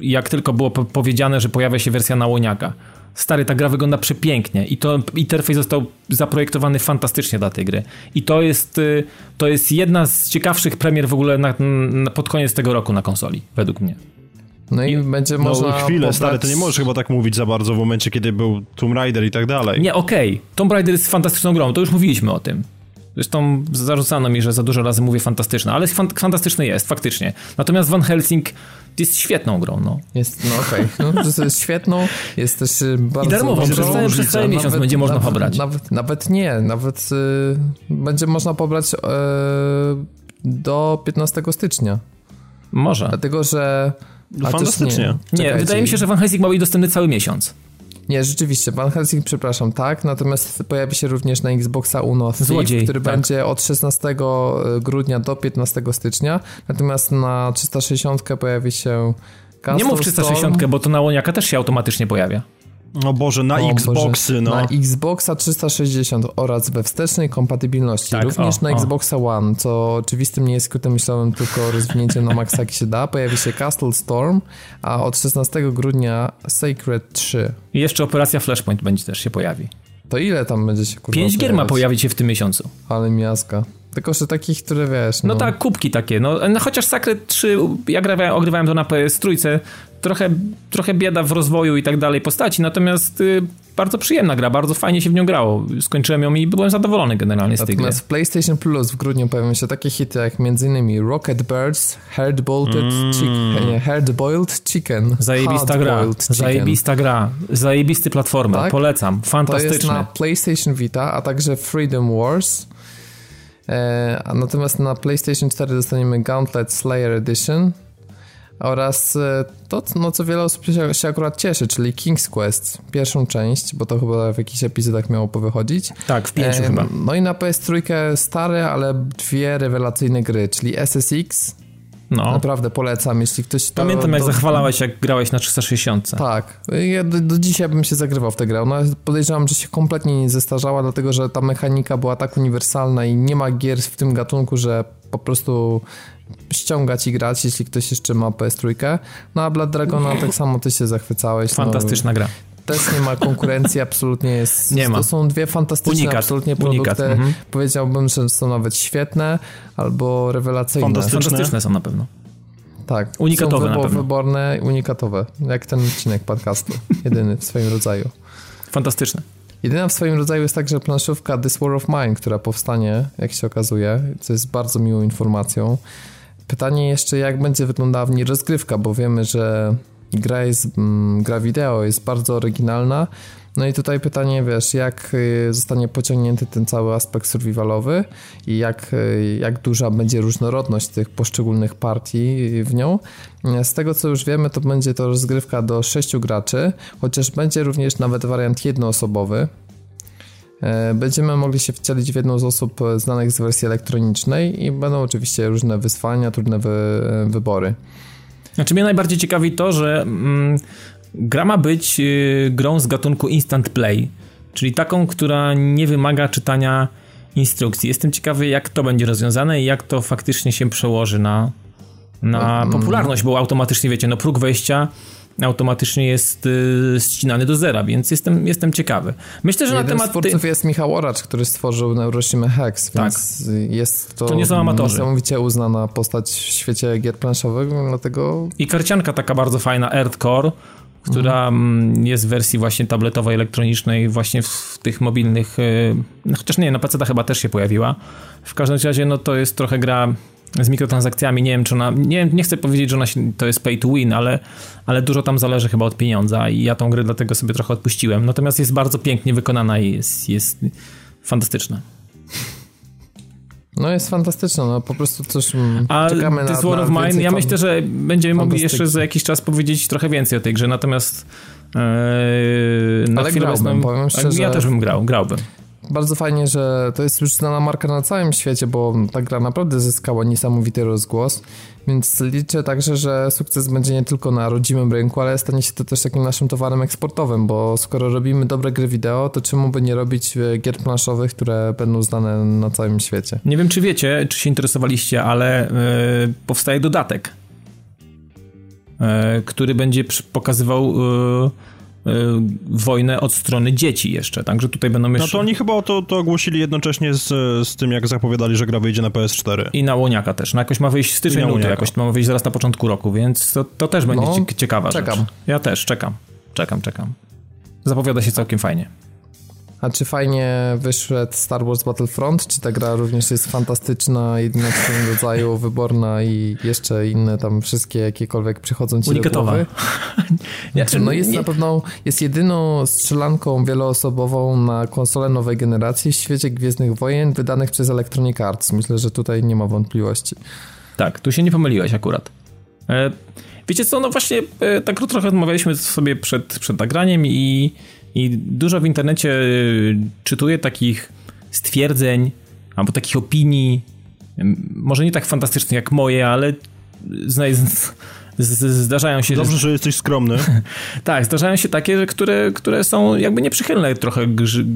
jak tylko było powiedziane, że pojawia się wersja na łoniaka. Stary, ta gra wygląda przepięknie i to interfejs został zaprojektowany fantastycznie dla tej gry. I to jest, y, to jest jedna z ciekawszych premier w ogóle na, na, pod koniec tego roku na konsoli, według mnie. No i będzie no, można chwilę, pobrać... stary, to nie możesz chyba tak mówić za bardzo w momencie, kiedy był Tomb Raider i tak dalej. Nie, okej. Okay. Tomb Raider jest fantastyczną grą, to już mówiliśmy o tym. Zresztą zarzucano mi, że za dużo razy mówię fantastyczne, ale fantastyczny jest, faktycznie. Natomiast Van Helsing jest świetną grą, no. Jest, no okej. Okay. No, jest świetną, jest też y, bardzo I darmową, przez cały, przez cały miesiąc nawet, będzie można nawet, pobrać. Nawet, nawet nie, nawet y, będzie można pobrać y, do 15 stycznia. Może. Dlatego, że... No, fantastycznie. Nie, nie wydaje mi się, że Van Helsing ma być dostępny cały miesiąc. Nie, rzeczywiście, Van Helsing, przepraszam, tak, natomiast pojawi się również na Xboxa Uno Thief, Złodziej, który tak. będzie od 16 grudnia do 15 stycznia, natomiast na 360 pojawi się Custom Nie mów 360, Storm. bo to na łoniaka też się automatycznie pojawia. O Boże, na O Xboxy, Boże, no. Na Xboxa 360 oraz we wstecznej kompatybilności. Tak, Również o, na. Xboxa One, co oczywistym nie jest skrótem myślowym, tylko rozwinięciem na maksa jak się da, pojawi się Castle Storm, a od 16 grudnia Sacred 3. I jeszcze operacja Flashpoint będzie też się pojawi. To ile tam będzie się kurwa Pięć gier ma pojawić się w tym miesiącu. Ale miazga. Tylko, że takich, które wiesz, no, No tak, kubki takie. No, no chociaż Sacred 3, ja grałem, ogrywałem to na PS trójce, trochę, trochę bieda w rozwoju i tak dalej postaci, natomiast y, bardzo przyjemna gra, bardzo fajnie się w nią grało. Skończyłem ją i byłem zadowolony generalnie z tej gry. Natomiast w PlayStation Plus w grudniu pojawią się takie hity jak m.in. Rocket Birds, Hard Bolted Chicken, nie, Hard Boiled Chicken. Zajebista gra, Chicken. zajebista gra, zajebisty platformer, Tak? polecam, To jest fantastyczny. na PlayStation Vita, a także Freedom Wars. E, natomiast na PlayStation 4 dostaniemy Gauntlet Slayer Edition oraz e, to, no, co wiele osób się, się akurat cieszy, czyli King's Quest, pierwszą część, bo to chyba w jakichś epizodach miało powychodzić. Tak, w pięciu E, chyba. No i na PS3 stare, ale dwie rewelacyjne gry, czyli SSX. No. Naprawdę polecam, jeśli ktoś to... Pamiętam jak do- zachwalałeś, jak grałeś na 360. Tak, ja do, do dzisiaj bym się zagrywał w tę grę. Ona podejrzewam, że się kompletnie nie zestarzała, dlatego że ta mechanika była tak uniwersalna i nie ma gier w tym gatunku, że po prostu ściągać i grać, jeśli ktoś jeszcze ma PS3. No a Blood Dragona tak samo ty się zachwycałeś. Fantastyczna gra. Też nie ma konkurencji, [LAUGHS] absolutnie jest. Nie ma. To są dwie fantastyczne Unikat, absolutnie unikat, produkty. mhm. Powiedziałbym, że są nawet świetne albo rewelacyjne. Fantastyczne. Fantastyczne są na pewno. Tak. Unikatowe są na wybo- pewno. wyborne, unikatowe. Jak ten odcinek podcastu. Jedyny w swoim rodzaju. Fantastyczne. Jedyna w swoim rodzaju jest także planszówka This War of Mine, która powstanie, jak się okazuje, co jest bardzo miłą informacją. Pytanie jeszcze, jak będzie wyglądała w niej rozgrywka, bo wiemy, że gra, jest, mm, gra wideo jest bardzo oryginalna. No i tutaj pytanie, wiesz, jak y, zostanie pociągnięty ten cały aspekt survivalowy i jak, y, jak duża będzie różnorodność tych poszczególnych partii w nią. Z tego co już wiemy, to będzie to rozgrywka do sześciu graczy, chociaż będzie również nawet wariant jednoosobowy. E, Będziemy mogli się wcielić w jedną z osób e, znanych z wersji elektronicznej i będą oczywiście różne wyzwania, trudne wy, e, wybory. Znaczy mnie najbardziej ciekawi to, że mm, gra ma być y, grą z gatunku instant play, czyli taką, która nie wymaga czytania instrukcji. Jestem ciekawy, jak to będzie rozwiązane i jak to faktycznie się przełoży na, na popularność, bo automatycznie, wiecie, no próg wejścia automatycznie jest y, ścinany do zera, więc jestem, jestem ciekawy. Myślę, że na Jeden z temat... tej- twórców jest Michał Oracz, który stworzył Neuroshima Hex, Tak. więc jest to, To nie są amatorzy. niesamowicie uznana postać w świecie gier planszowych, dlatego I karcianka taka bardzo fajna, Earthcore, która mm, jest w wersji właśnie tabletowej, elektronicznej, właśnie w, w tych mobilnych, y, no chociaż nie, na PC chyba też się pojawiła. W każdym razie, no to jest trochę gra z mikrotransakcjami, nie wiem czy ona, nie, nie chcę powiedzieć, że ona się, to jest pay to win, ale, ale dużo tam zależy chyba od pieniądza i ja tą grę dlatego sobie trochę odpuściłem. Natomiast jest bardzo pięknie wykonana i jest, jest fantastyczna. No jest fantastyczna, no po prostu coś mm, A czekamy This na, War of Mine, ja fan- myślę, że będziemy mogli jeszcze za jakiś czas powiedzieć trochę więcej o tej grze, natomiast e, na Ale chwilę grałbym, obecną- powiem szczerze. Ja też bym grał, grałbym. Bardzo fajnie, że to jest już znana marka na całym świecie, bo ta gra naprawdę zyskała niesamowity rozgłos, więc liczę także, że sukces będzie nie tylko na rodzimym rynku, ale stanie się to też takim naszym towarem eksportowym, bo skoro robimy dobre gry wideo, to czemu by nie robić e, gier planszowych, które będą znane na całym świecie? Nie wiem, czy wiecie, czy się interesowaliście, ale e, powstaje dodatek, e, który będzie pokazywał e, wojnę od strony dzieci jeszcze, także tutaj będą No jeszcze... to oni chyba to, to ogłosili jednocześnie z, z tym, jak zapowiadali, że gra wyjdzie na PS4. I na Łoniaka też. No jakoś ma wyjść styczeń, na luty, jakoś ma wyjść zaraz na początku roku, więc to, to też będzie No, cie- ciekawa czekam. rzecz. Ja też, czekam. Czekam, czekam. Zapowiada się całkiem fajnie. A czy fajnie wyszedł Star Wars Battlefront? Czy ta gra również jest fantastyczna, jedyna w swoim rodzaju, wyborna i jeszcze inne tam wszystkie jakiekolwiek przychodzą ci Unikatowa. do głowy? [LAUGHS] Ja, No jest nie- na pewno, jest jedyną strzelanką wieloosobową na konsolę nowej generacji w świecie Gwiezdnych Wojen wydanych przez Electronic Arts. Myślę, że tutaj nie ma wątpliwości. Tak, tu się nie pomyliłeś akurat. E, wiecie co, no właśnie e, tak trochę rozmawialiśmy sobie przed, przed nagraniem i, i dużo w internecie e, czytuję takich stwierdzeń albo takich opinii, może nie tak fantastycznych jak moje, ale zdarzają się... Dobrze, że jesteś skromny. [LAUGHS] tak, zdarzają się takie, które, które są jakby nieprzychylne trochę grzy,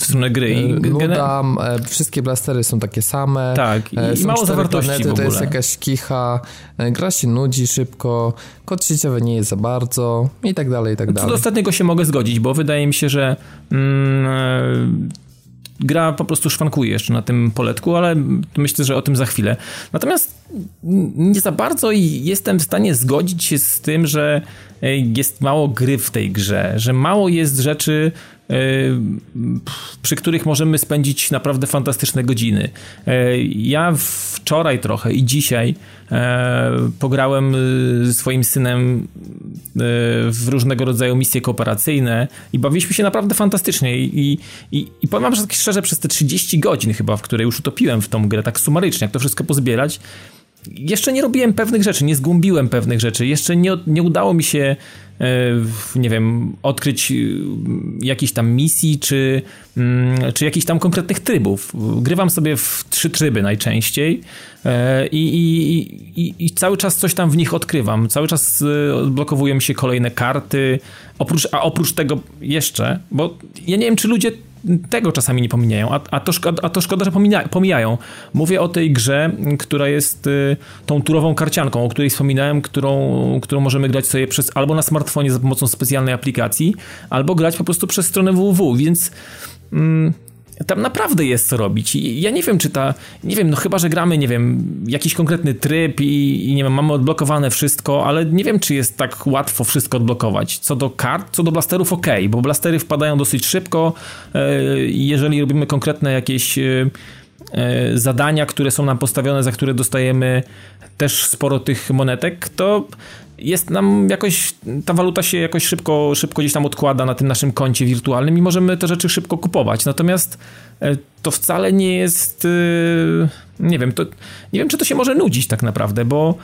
w stronę gry. I Nuda, e, wszystkie blastery są takie same. Tak, i, e, i mało zawartości planety, w ogóle. To jest jakaś kicha, e, gra się nudzi szybko, kod sieciowy nie jest za bardzo i tak dalej, i tak dalej. Co do ostatniego się mogę zgodzić, bo wydaje mi się, że mm, gra po prostu szwankuje jeszcze na tym poletku, ale myślę, że o tym za chwilę. Natomiast nie za bardzo jestem w stanie zgodzić się z tym, że jest mało gry w tej grze, że mało jest rzeczy, e, przy których możemy spędzić naprawdę fantastyczne godziny. E, ja wczoraj trochę i dzisiaj e, pograłem ze swoim synem w różnego rodzaju misje kooperacyjne i bawiliśmy się naprawdę fantastycznie i, i, i powiem wam, szczerze przez te 30 godzin chyba, w które już utopiłem w tą grę, tak sumarycznie, jak to wszystko pozbierać, jeszcze nie robiłem pewnych rzeczy, nie zgłębiłem pewnych rzeczy, jeszcze nie, nie udało mi się, e, nie wiem, odkryć e, jakiejś tam misji, czy, mm, czy jakichś tam konkretnych trybów. Grywam sobie w trzy tryby najczęściej e, i, i, i, i cały czas coś tam w nich odkrywam. Cały czas odblokowują się kolejne karty, oprócz, a oprócz tego jeszcze, bo ja nie wiem, czy ludzie tego czasami nie pomijają, a, a, to, szkoda, a to szkoda, że pomija, pomijają. Mówię o tej grze, która jest y, tą turową karcianką, o której wspominałem, którą, którą możemy grać sobie przez albo na smartfonie za pomocą specjalnej aplikacji, albo grać po prostu przez stronę www, więc... Mm, tam naprawdę jest co robić. Ja nie wiem, czy ta. Nie wiem, no chyba, że gramy, nie wiem, jakiś konkretny tryb i, i, nie wiem, mamy odblokowane wszystko, ale nie wiem, czy jest tak łatwo wszystko odblokować. Co do kart, co do blasterów, ok, bo blastery wpadają dosyć szybko. E, jeżeli robimy konkretne jakieś e, e, zadania, które są nam postawione, za które dostajemy też sporo tych monetek, to jest nam jakoś, ta waluta się jakoś szybko, szybko gdzieś tam odkłada na tym naszym koncie wirtualnym i możemy te rzeczy szybko kupować. Natomiast e, to wcale nie jest, e, nie wiem, to, nie wiem, czy to się może nudzić tak naprawdę, bo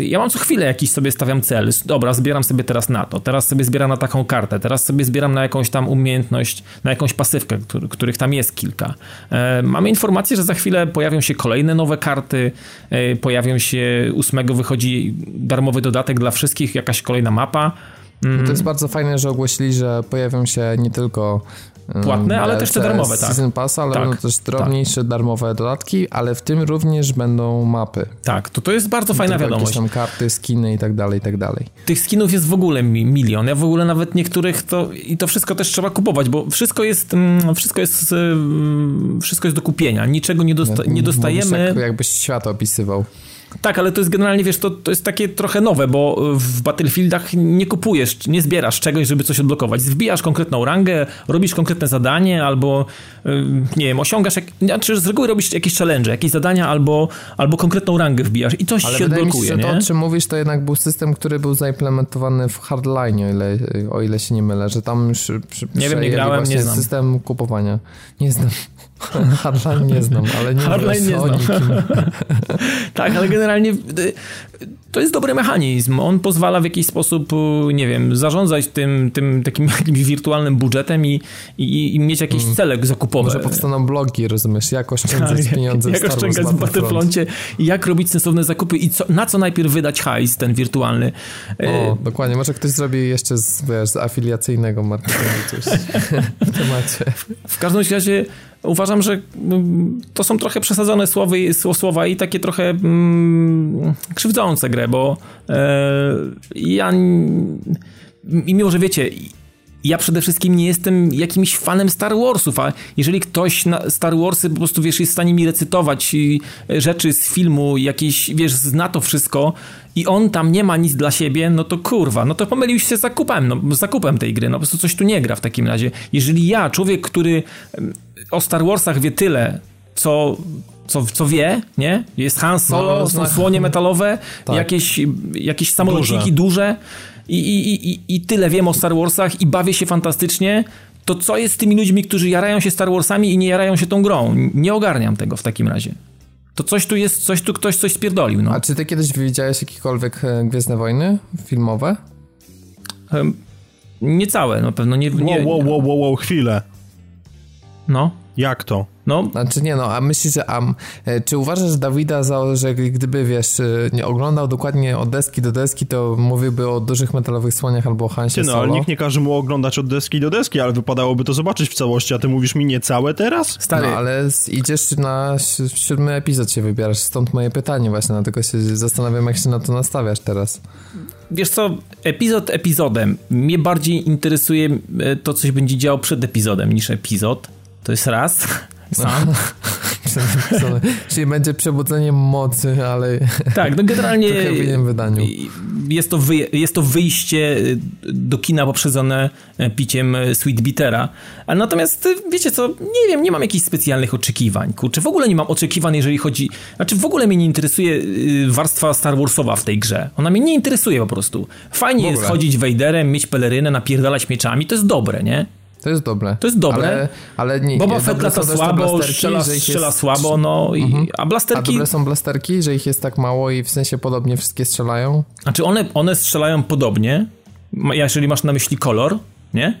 ja mam co chwilę jakiś sobie stawiam cel. Dobra, zbieram sobie teraz na to, teraz sobie zbieram na taką kartę, teraz sobie zbieram na jakąś tam umiejętność, na jakąś pasywkę, który, których tam jest kilka. E, mamy informację, że za chwilę pojawią się kolejne nowe karty, e, pojawią się, ósmego wychodzi darmowy dodatek dla wszystkich, jakaś kolejna mapa. Mm. To jest bardzo fajne, że ogłosili, że pojawią się nie tylko Płatne, ale też te darmowe, tak. Season Pass, ale tak, będą też drobniejsze tak. darmowe dodatki, ale w tym również będą mapy. Tak, to to jest bardzo fajna wiadomość. Jakieś tam karty, skiny i tak dalej, i tak dalej. Tych skinów jest w ogóle milion. Ja w ogóle nawet niektórych to i to wszystko też trzeba kupować, bo wszystko jest mm, wszystko jest mm, wszystko jest do kupienia. Niczego nie, dosta nie dostajemy. Jak, jakbyś świat opisywał. Tak, ale to jest generalnie, wiesz, to, to jest takie trochę nowe, bo w Battlefieldach nie kupujesz, nie zbierasz czegoś, żeby coś odblokować. Wbijasz konkretną rangę, robisz konkretne zadanie, albo nie wiem, osiągasz, jak, znaczy z reguły robisz jakieś challenge, jakieś zadania, albo, albo konkretną rangę wbijasz i coś ale się odblokuje, mi się, to, o czym mówisz, to jednak był system, który był zaimplementowany w Hardline, o ile, o ile się nie mylę, że tam już przy, nie wiem, nie grałem, nie znam. system kupowania. Nie znam. [LAUGHS] Hardline nie znam, ale nie Hardline nie znam. [LAUGHS] tak, ale generalnie y, to jest dobry mechanizm. On pozwala w jakiś sposób, y, nie wiem, zarządzać tym, tym takim [LAUGHS] jakimś wirtualnym budżetem i, i, i mieć jakieś mm. cele zakupowe. Może powstaną blogi, rozumiesz, jak oszczędzać tak, pieniądze jak, w Jak oszczędzać w Battlefroncie i jak robić sensowne zakupy i co, na co najpierw wydać hajs ten wirtualny. O, y, dokładnie. Może ktoś zrobi jeszcze z, wiesz, z afiliacyjnego marketingu coś w temacie. W każdym razie uważam, że mm, to są trochę przesadzone słowy, słowa i takie trochę mm, krzywdzące grę, bo e, ja i mimo, że wiecie, ja przede wszystkim nie jestem jakimś fanem Star Warsów, a jeżeli ktoś na Star Warsy po prostu, wiesz, jest w stanie mi recytować e, rzeczy z filmu, jakieś, wiesz, zna to wszystko i on tam nie ma nic dla siebie, no to kurwa, no to pomylił się z zakupem, no, z zakupem tej gry, no po prostu coś tu nie gra w takim razie. Jeżeli ja, człowiek, który o Star Warsach wie tyle, co co, co wie, nie? Jest Han Solo, no, są słonie metalowe, tak. jakieś, jakieś samolociki duże, duże i, i, i, i tyle wiem o Star Warsach i bawię się fantastycznie, to co jest z tymi ludźmi, którzy jarają się Star Warsami i nie jarają się tą grą? Nie ogarniam tego w takim razie. to coś tu jest, coś tu ktoś coś spierdolił, no. A czy ty kiedyś widziałeś jakiekolwiek e, Gwiezdne Wojny filmowe? Um, nie całe, na pewno nie... nie wow, wow, wow, wow, chwilę. No. Jak to? No. Znaczy nie no, a myślisz, że am, e, czy uważasz, że Dawida, za, że gdyby, wiesz, e, nie oglądał dokładnie od deski do deski, to mówiłby o dużych metalowych słoniach albo o Hansie Ty no, ale nikt nie każe mu oglądać od deski do deski, ale wypadałoby to zobaczyć w całości, a ty mówisz mi nie całe teraz? Stary, No ale idziesz na si- siódmy epizod się wybierasz, stąd moje pytanie właśnie, dlatego się zastanawiam, jak się na to nastawiasz teraz. wiesz co, epizod epizodem. Mnie bardziej interesuje e, to, co się będzie działo przed epizodem niż epizod. To jest raz. [LAUGHS] Sam. [LAUGHS] Czyli będzie przebudzeniem mocy, ale Tak, no generalnie [LAUGHS] w innym wydaniu. jest to, wyj- jest to wyjście do kina poprzedzone piciem Sweet Bittera. A natomiast y, wiecie co, nie wiem, nie mam jakichś specjalnych oczekiwań. Kurczę, w ogóle nie mam oczekiwań, jeżeli chodzi... Znaczy w ogóle mnie nie interesuje y, warstwa Star Warsowa w tej grze. Ona mnie nie interesuje po prostu. Fajnie jest chodzić Vaderem, mieć pelerynę, napierdalać mieczami, to jest dobre, nie? To jest dobre. To jest dobre. Ale, ale nie, Boba Fett lata słabo, strzela, strzela jest- słabo, no i, a A blasterki... dobre są blasterki, że ich jest tak mało i w sensie podobnie wszystkie strzelają? Znaczy one, one strzelają podobnie, jeżeli masz na myśli kolor, nie?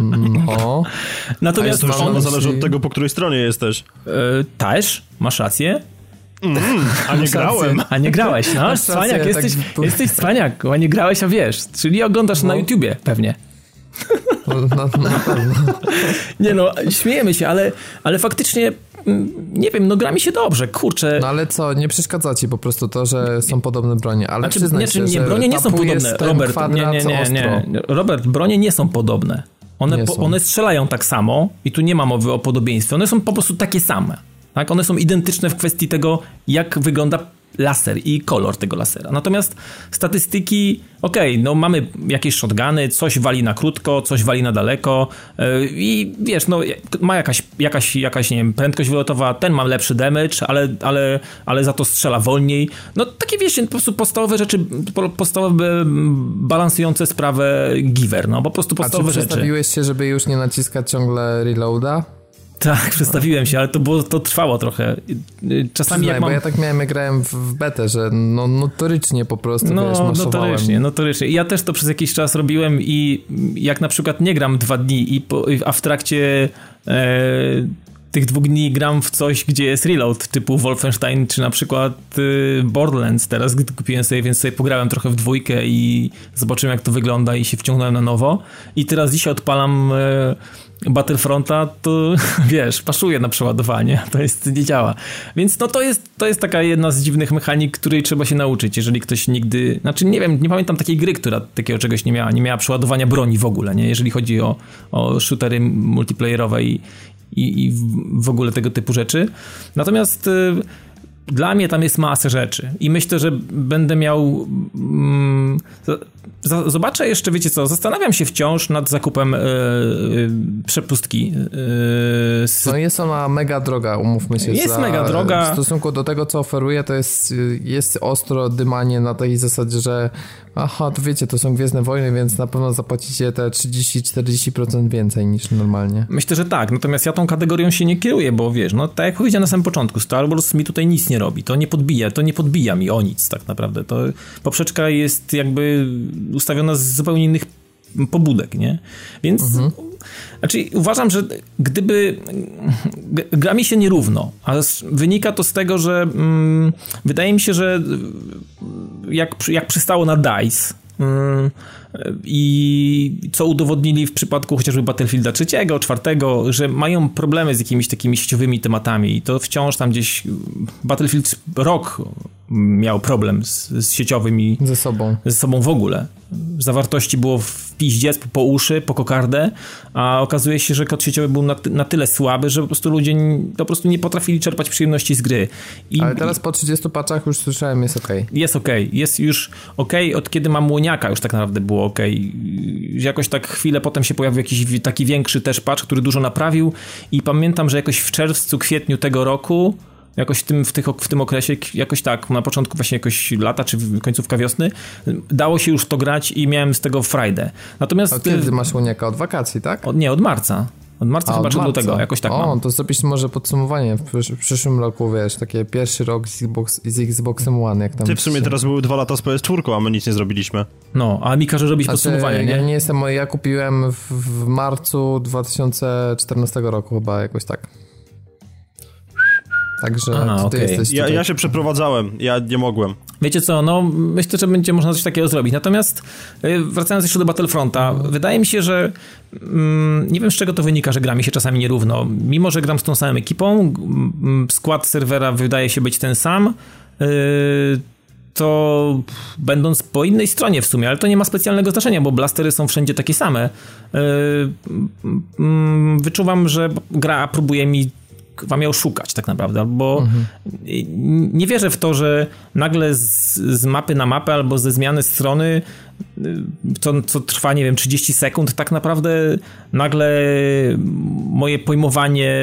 No. [LAUGHS] Natomiast To on, zależy od tego, po której stronie jesteś. e, też, masz rację, A nie grałem. a nie grałeś, no, Masz cwaniak, rację, jesteś, tak- jesteś cwaniak, a nie grałeś, a wiesz, czyli oglądasz na YouTubie pewnie. No, no, na pewno. Nie no, śmiejemy się, ale, ale faktycznie, mm, nie wiem, no gra mi się dobrze, kurczę. no ale co, nie przeszkadza ci po prostu to, że są podobne bronie, ale Znaczy, przyznaj nie, się, nie, że bronie nie są podobne, Robert, nie, nie, nie, nie, Robert, bronie nie są podobne. One, po, one strzelają tak samo i tu nie ma mowy o podobieństwie, one są po prostu takie same. Tak? One są identyczne w kwestii tego, jak wygląda laser i kolor tego lasera. Natomiast statystyki, okej, no mamy jakieś shotguny, coś wali na krótko, coś wali na daleko yy, i wiesz, no ma jakaś, jakaś, jakaś nie wiem, prędkość wylotowa, ten ma lepszy damage, ale, ale, ale za to strzela wolniej. No takie wiesz, po prostu podstawowe rzeczy, po- podstawowe mm, balansujące sprawę giver, no po prostu A czy podstawowe rzeczy. się, żeby już nie naciskać ciągle reloada? Tak, przestawiłem się, ale to, było, to trwało trochę. Yy, Czasami Przyznaj, jak mam... bo ja tak miałem, jak grałem w, betę, że no notorycznie po prostu, wiesz, No, maszowałem. notorycznie, notorycznie. I ja też to przez jakiś czas robiłem i jak na przykład nie gram dwa dni, i po, a w trakcie e, tych dwóch dni gram w coś, gdzie jest reload, typu Wolfenstein, czy na przykład y, Borderlands teraz, gdy kupiłem sobie, więc sobie pograłem trochę w dwójkę i zobaczyłem, jak to wygląda i się wciągnąłem na nowo. I teraz dzisiaj odpalam e, Battlefronta, to [LAUGHS] wiesz, pasuje na przeładowanie, to jest, nie działa. Więc no to jest, to jest taka jedna z dziwnych mechanik, której trzeba się nauczyć, jeżeli ktoś nigdy, znaczy nie wiem, nie pamiętam takiej gry, która takiego czegoś nie miała, nie miała przeładowania broni w ogóle, nie, jeżeli chodzi o, o shootery multiplayerowe i, i, i w- ogóle tego typu rzeczy. Natomiast y, dla mnie tam jest masę rzeczy i myślę, że będę miał. Mm, zobaczę jeszcze, wiecie co, zastanawiam się wciąż nad zakupem y, y, przepustki. y, z, No jest ona mega droga, umówmy się. Jest za, mega droga. W stosunku do tego, co oferuje, to jest, jest ostro dymanie na tej zasadzie, że aha, to wiecie, to są Gwiezdne Wojny, więc na pewno zapłacicie te 30-40% więcej niż normalnie. Myślę, że tak, natomiast ja tą kategorią się nie kieruję, bo wiesz, no tak jak powiedziałem na samym początku, Star Wars mi tutaj nic nie robi, to nie podbija, to nie podbija mi o nic tak naprawdę, to poprzeczka jest jakby ustawiona z zupełnie innych pobudek, nie? Więc znaczy uważam, że gdyby gra mi się nierówno, a s- wynika to z tego, że mm, wydaje mi się, że jak, jak przystało na DICE mm, i co udowodnili w przypadku chociażby Battlefielda trzeciego, czwartego, że mają problemy z jakimiś takimi sieciowymi tematami i to wciąż tam gdzieś Battlefield Rock miał problem z, z sieciowym i Ze sobą. ze sobą w ogóle. Zawartości było w piździec, po, uszy, po kokardę, a okazuje się, że kod sieciowy był na, na tyle słaby, że po prostu ludzie po prostu nie potrafili czerpać przyjemności z gry. I Ale teraz po 30 paczach już słyszałem, jest okej. jest ok, jest już ok, od kiedy mam łoniaka już tak naprawdę było ok. Jakoś tak chwilę potem się pojawił jakiś taki większy też patch, który dużo naprawił i pamiętam, że jakoś w czerwcu, kwietniu tego roku jakoś w tym, w, tych, w tym okresie, jakoś tak, na początku właśnie jakoś lata, czy końcówka wiosny, dało się już to grać i miałem z tego frajdę. Natomiast... A kiedy ty masz łoniaka? Od wakacji, tak? Od, nie, od marca. Od marca A, chyba od czy marca. tego, jakoś tak O, mam. to zrobić może podsumowanie w, przysz- w przyszłym roku, wiesz, takie pierwszy rok z, Xbox, z Xboxem One, jak tam... Ty w sumie się- teraz były dwa lata z PS4, a my nic nie zrobiliśmy. No, a mi każe robić Znaczy, podsumowanie, nie? Ja nie jestem, ja kupiłem w, w marcu 2014 roku chyba, jakoś tak. Także Aha, ty okej. jesteś Ja, tutaj. ja się przeprowadzałem, ja nie mogłem. Wiecie co, no myślę, że będzie można coś takiego zrobić. Natomiast y, wracając jeszcze do Battlefronta, wydaje mi się, że mm, nie wiem z czego to wynika, że gra mi się czasami nierówno. Mimo, że gram z tą samą ekipą, skład serwera wydaje się być ten sam, y, to będąc po innej stronie w sumie, ale to nie ma specjalnego znaczenia, bo blastery są wszędzie takie same. Y, Wyczuwam, że gra próbuje mi wam ją szukać tak naprawdę, bo nie wierzę w to, że nagle z, z mapy na mapę albo ze zmiany strony co, co trwa, nie wiem, 30 sekund, tak naprawdę nagle moje pojmowanie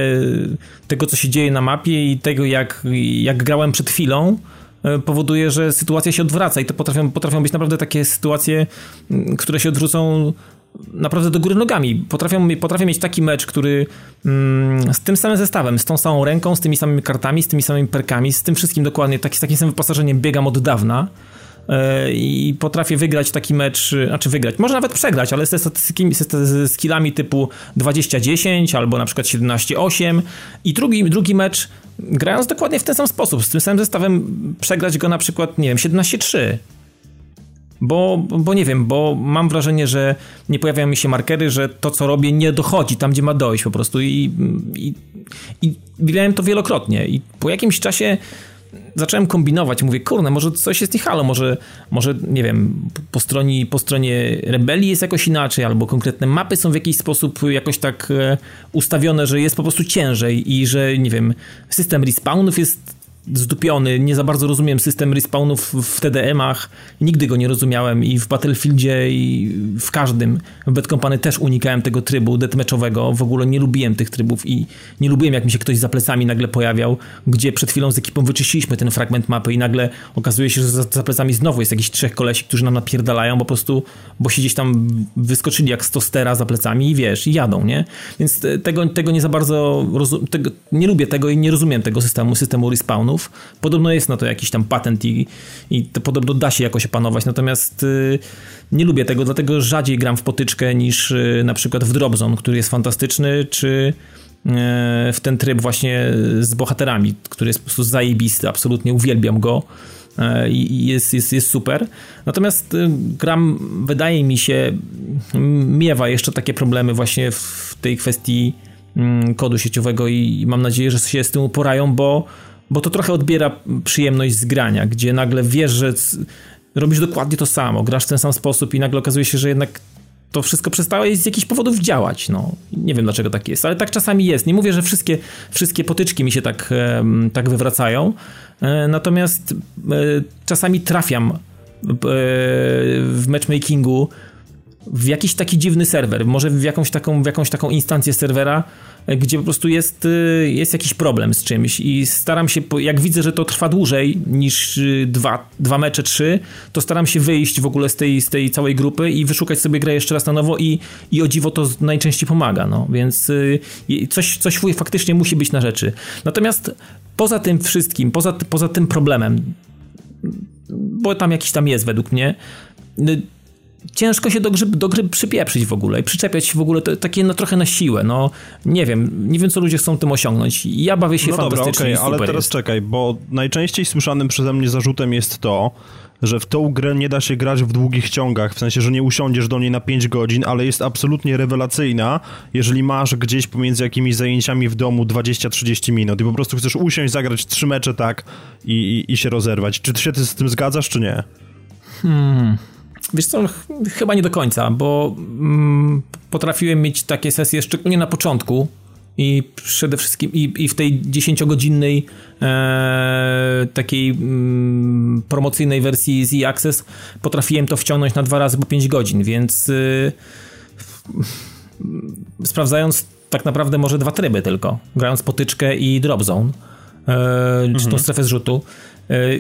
tego, co się dzieje na mapie i tego, jak, jak grałem przed chwilą, y, powoduje, że sytuacja się odwraca i to potrafią, potrafią być naprawdę takie sytuacje, które się odwrócą naprawdę do góry nogami. Potrafię mieć taki mecz, który mm, z tym samym zestawem, z tą samą ręką, z tymi samymi kartami, z tymi samymi perkami, z tym wszystkim dokładnie, taki, z takim samym wyposażeniem biegam od dawna e, i potrafię wygrać taki mecz, znaczy wygrać, może nawet przegrać, ale ze statystykami, ze skillami typu 20-10 albo na przykład 17-8 i drugi, drugi mecz grając dokładnie w ten sam sposób, z tym samym zestawem przegrać go na przykład, nie wiem, 17-3 bo, bo nie wiem, bo mam wrażenie, że nie pojawiają mi się markery, że to, co robię, nie dochodzi tam, gdzie ma dojść po prostu. I, i, i to wielokrotnie. I po jakimś czasie zacząłem kombinować. Mówię, kurde, może coś jest nie halo, może, może nie wiem, po stronie, po stronie rebelii jest jakoś inaczej, albo konkretne mapy są w jakiś sposób jakoś tak e, ustawione, że jest po prostu ciężej i że, nie wiem, system respawnów jest zdupiony, nie za bardzo rozumiem system respawnów w TDM-ach, nigdy go nie rozumiałem i w Battlefieldzie i w każdym, w Bad Company też unikałem tego trybu deathmatchowego, w ogóle nie lubiłem tych trybów i nie lubiłem jak mi się ktoś za plecami nagle pojawiał, gdzie przed chwilą z ekipą wyczyściliśmy ten fragment mapy i nagle okazuje się, że za, za plecami znowu jest jakiś trzech kolesi, którzy nam napierdalają po prostu, bo się gdzieś tam wyskoczyli jak stostera za plecami i wiesz, i jadą, nie? Więc tego, tego nie za bardzo nie lubię tego i nie rozumiem tego systemu, systemu respawnów Podobno jest na to jakiś tam patent i, i to podobno da się jakoś opanować, natomiast y, nie lubię tego, dlatego rzadziej gram w potyczkę niż y, na przykład w Dropzone, który jest fantastyczny, czy y, w ten tryb właśnie z bohaterami, który jest po prostu zajebisty, absolutnie uwielbiam go i jest, jest, jest super. Natomiast gram, wydaje mi się, miewa jeszcze takie problemy właśnie w tej kwestii mm, kodu sieciowego i mam nadzieję, że się z tym uporają, bo bo to trochę odbiera przyjemność z grania, gdzie nagle wiesz, że robisz dokładnie to samo, grasz w ten sam sposób i nagle okazuje się, że jednak to wszystko przestało z jakichś powodów działać. No, nie wiem dlaczego tak jest, ale tak czasami jest. Nie mówię, że wszystkie, wszystkie potyczki mi się tak, tak wywracają, e, natomiast e, czasami trafiam e, w matchmakingu w jakiś taki dziwny serwer, może w jakąś taką, w jakąś taką instancję serwera, gdzie po prostu jest, jest jakiś problem z czymś i staram się, jak widzę, że to trwa dłużej niż dwa, dwa mecze, trzy, to staram się wyjść w ogóle z tej, z tej całej grupy i wyszukać sobie grę jeszcze raz na nowo i, i o dziwo to najczęściej pomaga, no, więc coś, coś faktycznie musi być na rzeczy. Natomiast poza tym wszystkim, poza, poza tym problemem, bo tam jakiś tam jest według mnie, ciężko się do gry, do gry przypieprzyć w ogóle i przyczepiać się w ogóle to, takie no trochę na siłę, no nie wiem, nie wiem co ludzie chcą tym osiągnąć. Ja bawię się no fantastycznie dobra, okay, ale teraz jest. czekaj, bo najczęściej słyszanym przeze mnie zarzutem jest to, że w tą grę nie da się grać w długich ciągach, w sensie, że nie usiądziesz do niej na 5 godzin, ale jest absolutnie rewelacyjna, jeżeli masz gdzieś pomiędzy jakimiś zajęciami w domu 20-30 minut i po prostu chcesz usiąść, zagrać trzy mecze tak i, i, i się rozerwać. Czy ty się z tym zgadzasz, czy nie? Hmm... Wiesz co, ch chyba nie do końca, bo mm, potrafiłem mieć takie sesje szczególnie na początku i przede wszystkim i, i w tej 10-godzinnej e, takiej mm, promocyjnej wersji z e-Access potrafiłem to wciągnąć na dwa razy po 5 godzin, więc y, sprawdzając tak naprawdę może dwa tryby tylko, grając potyczkę i drop zone czy tą mhm. strefę zrzutu.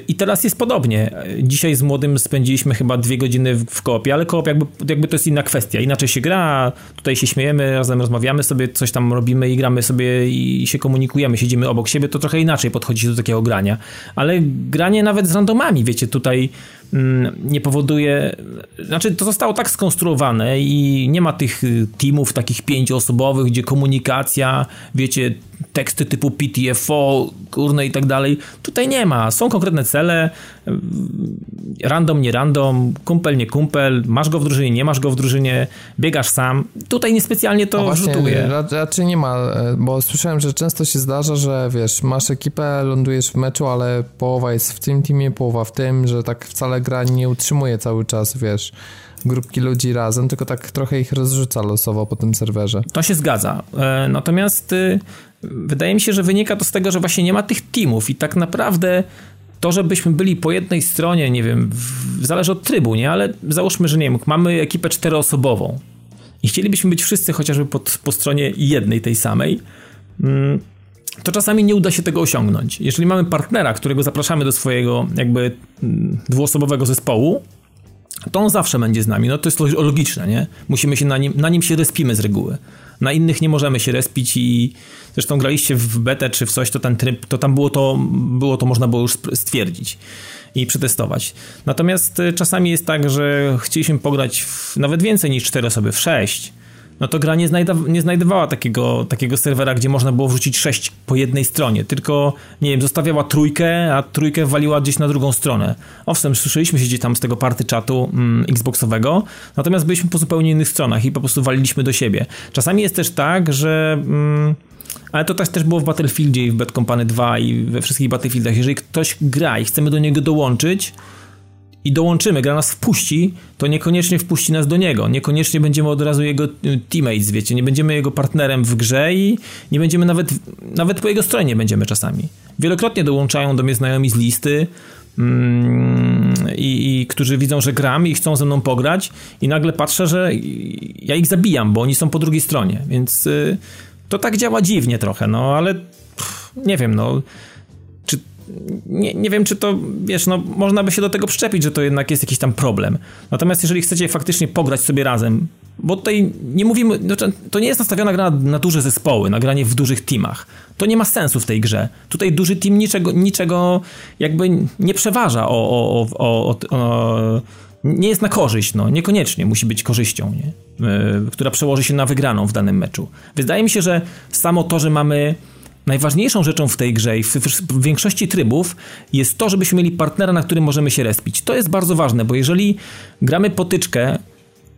I teraz jest podobnie. Dzisiaj z młodym spędziliśmy chyba dwie godziny w koopie, ale koop jakby, jakby to jest inna kwestia. Inaczej się gra, tutaj się śmiejemy, razem rozmawiamy sobie, coś tam robimy i gramy sobie i się komunikujemy, siedzimy obok siebie, to trochę inaczej podchodzi do takiego grania. Ale granie nawet z randomami, wiecie, tutaj nie powoduje, znaczy to zostało tak skonstruowane i nie ma tych teamów takich pięcioosobowych, gdzie komunikacja, wiecie, teksty typu PTFO, kurne i tak dalej. Tutaj nie ma. Są konkretne cele, random, nie random, kumpel, nie kumpel, masz go w drużynie, nie masz go w drużynie, biegasz sam. Tutaj niespecjalnie to właśnie, rzutuje. Raczej nie ma, bo słyszałem, że często się zdarza, że wiesz, masz ekipę, lądujesz w meczu, ale połowa jest w tym teamie, połowa w tym, że tak wcale gra nie utrzymuje cały czas, wiesz grupki ludzi razem, tylko tak trochę ich rozrzuca losowo po tym serwerze. To się zgadza. E, natomiast y, wydaje mi się, że wynika to z tego, że właśnie nie ma tych teamów i tak naprawdę to, żebyśmy byli po jednej stronie, nie wiem, w, zależy od trybu, nie? Ale załóżmy, że nie wiem, mamy ekipę czteroosobową i chcielibyśmy być wszyscy chociażby pod, po stronie jednej, tej samej, mm, to czasami nie uda się tego osiągnąć. Jeżeli mamy partnera, którego zapraszamy do swojego jakby mm, dwuosobowego zespołu, to on zawsze będzie z nami. No to jest logiczne, nie? Musimy się na nim, na nim się respimy z reguły. Na innych nie możemy się respić i zresztą graliście w betę czy w coś, to ten tryb, to tam było to, było to można było już stwierdzić i przetestować. Natomiast y, czasami jest tak, że chcieliśmy pograć w nawet więcej niż 4 osoby, w 6 no to gra nie, znajda, nie znajdowała takiego, takiego serwera, gdzie można było wrzucić sześć po jednej stronie, tylko, nie wiem, zostawiała trójkę, a trójkę waliła gdzieś na drugą stronę. Owszem, słyszeliśmy się gdzieś tam z tego party czatu mm, Xboxowego, natomiast byliśmy po zupełnie innych stronach i po prostu waliliśmy do siebie. Czasami jest też tak, że... Mm, ale to też, było w Battlefieldzie i w Bad Company 2 i we wszystkich Battlefieldach. Jeżeli ktoś gra i chcemy do niego dołączyć, i dołączymy, gra nas wpuści, to niekoniecznie wpuści nas do niego. Niekoniecznie będziemy od razu jego y, teammates, wiecie, nie będziemy jego partnerem w grze i nie będziemy nawet, nawet po jego stronie nie będziemy czasami. Wielokrotnie dołączają do mnie znajomi z listy, mm, i, i, którzy widzą, że gram i chcą ze mną pograć i nagle patrzę, że ja ich zabijam, bo oni są po drugiej stronie, więc y, to tak działa dziwnie trochę, no ale pff, nie wiem, no nie, nie wiem, czy to, wiesz, no można by się do tego przyczepić, że to jednak jest jakiś tam problem. Natomiast jeżeli chcecie faktycznie pograć sobie razem, bo tutaj nie mówimy, znaczy, to nie jest nastawiona gra na, na duże zespoły, na granie w dużych teamach. To nie ma sensu w tej grze. Tutaj duży team niczego, niczego jakby nie przeważa o, o, o, o nie jest na korzyść, no, niekoniecznie musi być korzyścią, nie? Yy, która przełoży się na wygraną w danym meczu. Wydaje mi się, że samo to, że mamy najważniejszą rzeczą w tej grze i w, w, większości trybów jest to, żebyśmy mieli partnera, na którym możemy się respić. To jest bardzo ważne, bo jeżeli gramy potyczkę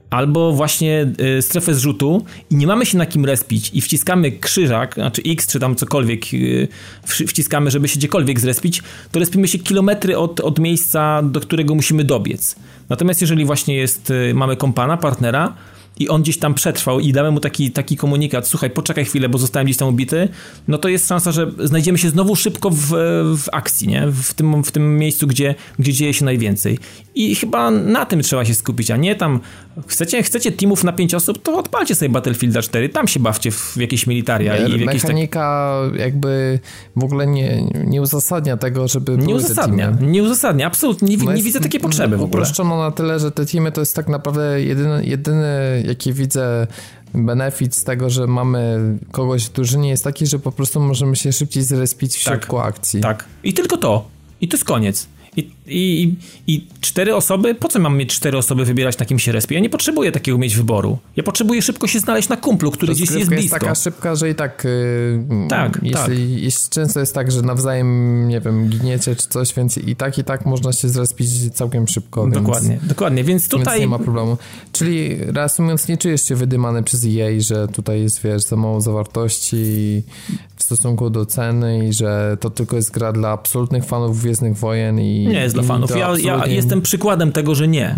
albo właśnie y, strefę zrzutu i nie mamy się na kim respić i wciskamy krzyżak, znaczy X czy tam cokolwiek y, wciskamy, żeby się gdziekolwiek zrespić, to respimy się kilometry od, od miejsca, do którego musimy dobiec. Natomiast jeżeli właśnie jest, y, mamy kompana, partnera, i on gdzieś tam przetrwał i damy mu taki, taki komunikat, słuchaj, poczekaj chwilę, bo zostałem gdzieś tam ubity, no to jest szansa, że znajdziemy się znowu szybko w, w akcji, nie? W tym, w tym miejscu, gdzie, gdzie dzieje się najwięcej. I chyba na tym trzeba się skupić, a nie tam chcecie, chcecie teamów na pięć osób, to odpalcie sobie Battlefield 4, tam się bawcie w jakieś militaria. i w jakieś Mechanika tak... jakby w ogóle nie, nie uzasadnia tego, żeby Nie uzasadnia, nie uzasadnia, absolutnie, nie, no nie widzę takiej potrzeby w ogóle. Uproszczono na tyle, że te teamy to jest tak naprawdę jedyny, jedyny jaki widzę benefit z tego, że mamy kogoś w drużynie jest taki, że po prostu możemy się szybciej zrespić w tak, środku akcji. Tak. I tylko to. I to jest koniec. I, i, I cztery osoby, po co mam mieć cztery osoby wybierać na kim się respie? Ja nie potrzebuję takiego mieć wyboru. Ja potrzebuję szybko się znaleźć na kumplu, który gdzieś jest blisko. jest taka szybka, że i tak, yy, tak, jeśli, tak. Jeśli często jest tak, że nawzajem, nie wiem, giniecie czy coś, więc i tak, i tak można się zrespić całkiem szybko. Dokładnie, więc, dokładnie, więc tutaj... Więc nie ma problemu. Czyli reasumując, nie czujesz się wydymany przez EA, że tutaj jest, wiesz, za mało zawartości w stosunku do ceny i że to tylko jest gra dla absolutnych fanów Gwiezdnych Wojen i... Nie jest dla fanów. Ja, ja jestem przykładem tego, że nie.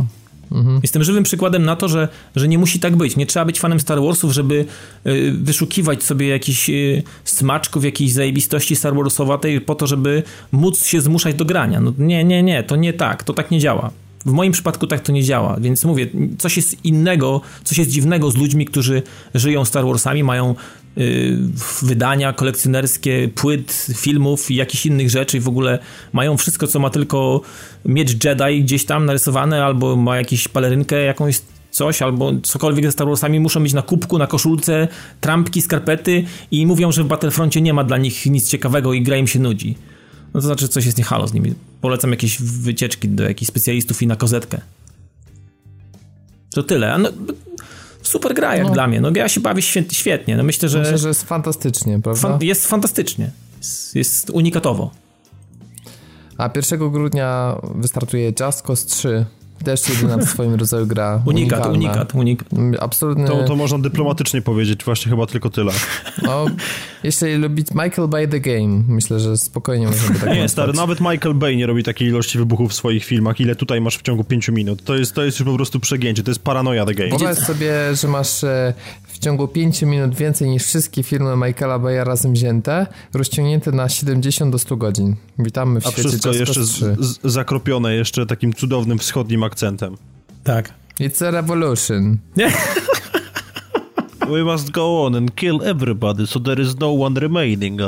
Mhm. Jestem żywym przykładem na to, że, że nie musi tak być. Nie trzeba być fanem Star Warsów, żeby y, wyszukiwać sobie jakichś y, smaczków, jakiejś zajebistości Star Warsowatej po to, żeby móc się zmuszać do grania. No, nie, nie, nie, to nie tak, to tak nie działa. W moim przypadku tak to nie działa, więc mówię, coś jest innego, coś jest dziwnego z ludźmi, którzy żyją Star Warsami, mają wydania kolekcjonerskie płyt, filmów i jakichś innych rzeczy i w ogóle mają wszystko, co ma tylko miecz Jedi gdzieś tam narysowane, albo ma jakąś palerynkę jakąś coś, albo cokolwiek ze Star Warsami muszą mieć na kubku, na koszulce, trampki, skarpety i mówią, że w Battlefroncie nie ma dla nich nic ciekawego i gra im się nudzi. No to znaczy coś jest nie halo z nimi. Polecam jakieś wycieczki do jakichś specjalistów i na kozetkę. To tyle. No, super gra jak no. dla mnie. No ja się bawię świetnie. No myślę, że... Myślę, że jest fantastycznie, prawda? Fan jest fantastycznie. Jest, jest unikatowo. A 1 grudnia wystartuje Just Cause 3 też jedyna w swoim rodzaju gra. Unikat, unikat, unikat. Absolutnie. To, to można dyplomatycznie powiedzieć, właśnie chyba tylko tyle. No, jeśli lubić Michael Bay The Game, myślę, że spokojnie można by tak Nie, stary, nawet Michael Bay nie robi takiej ilości wybuchów w swoich filmach, ile tutaj masz w ciągu 5 minut. To jest, to jest już po prostu przegięcie, to jest paranoia The Game. Wyobraź sobie, że masz e, ciągu 5 minut więcej niż wszystkie filmy Michaela Baya razem wzięte, rozciągnięte na 70 do 100 godzin. Witamy w A świecie wszystko jeszcze z, z, zakropione jeszcze takim cudownym wschodnim akcentem. Tak. It's a revolution. [LAUGHS] We must go on and kill everybody, so there is no one remaining.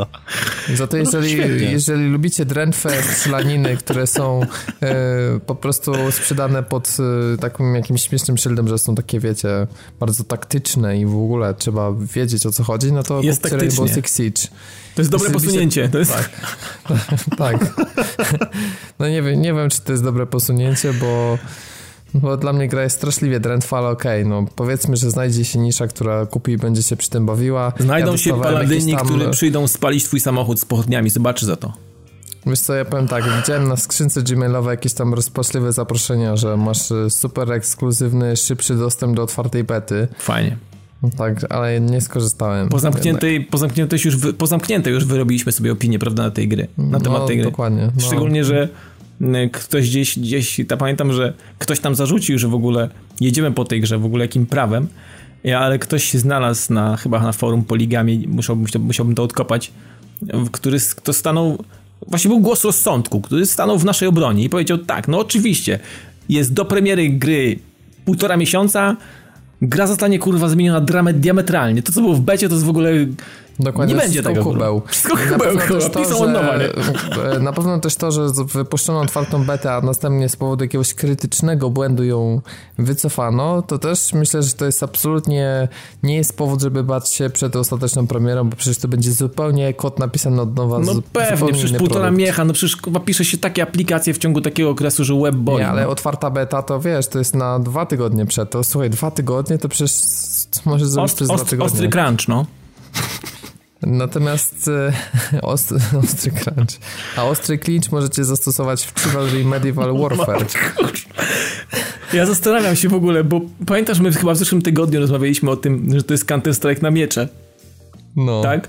Za to jeżeli, no, jeżeli lubicie drętwe strzelaniny, które są e, po prostu sprzedane pod e, takim jakimś śmiesznym szyldem, że są takie, wiecie, bardzo taktyczne i w ogóle trzeba wiedzieć o co chodzi, no to jest kupcie Rainbow Six Siege. To jest dobre posunięcie. To jest... Tak. [LAUGHS] tak. No nie wiem, nie wiem, czy to jest dobre posunięcie, bo bo dla mnie gra jest straszliwie drętwa, ale okej, okay, no powiedzmy, że znajdzie się nisza, która kupi i będzie się przy tym bawiła. Znajdą ja się paladyni, tam... którzy przyjdą spalić twój samochód z pochodniami, zobaczy za to. Wiesz co, ja powiem tak, widziałem na skrzynce gmailowej jakieś tam rozpaczliwe zaproszenia, że masz y, super ekskluzywny, szybszy dostęp do otwartej bety. Fajnie. Tak, ale nie skorzystałem. Po zamkniętej, po zamkniętej, już, wy, po zamkniętej już wyrobiliśmy sobie opinię, prawda, na tej gry, na temat no, tej gry. dokładnie. No. Szczególnie, że ktoś gdzieś, gdzieś, ta pamiętam, że ktoś tam zarzucił, że w ogóle jedziemy po tej grze, w ogóle jakim prawem, ale ktoś się znalazł na, chyba na forum Poligami, musiałbym, musiałbym to odkopać, który, kto stanął, właśnie był głos rozsądku, który stanął w naszej obronie i powiedział tak, no oczywiście, jest do premiery gry półtora miesiąca, gra zostanie kurwa zmieniona diametralnie. To, co było w becie, to jest w ogóle Dokładnie, nie będzie tego kubeł. Wszystko kubeł, kurwa, pisał od nowa, nie? Na pewno też to, że wypuszczono otwartą betę, a następnie z powodu jakiegoś krytycznego błędu ją wycofano, to też myślę, że to jest absolutnie nie jest powód, żeby bać się przed ostateczną premierą, bo przecież to będzie zupełnie kod napisany od nowa. No pewnie, przecież półtora produkt. miecha, no przecież kurwa, pisze się takie aplikacje w ciągu takiego okresu, że web boli. Nie, ale no. otwarta beta to wiesz, to jest na dwa tygodnie przed. To słuchaj, dwa tygodnie to przecież może zrobić Ost, przez dwa tygodnie. Ostry crunch, no. Natomiast e, [LAUGHS] ostry, [LAUGHS] ostry crunch. A ostry clinch możecie zastosować w Chivalry Medieval [LAUGHS] Warfare. Ja zastanawiam się w ogóle, bo pamiętasz, my chyba w zeszłym tygodniu rozmawialiśmy o tym, że to jest Counter Strike na miecze. No. Tak?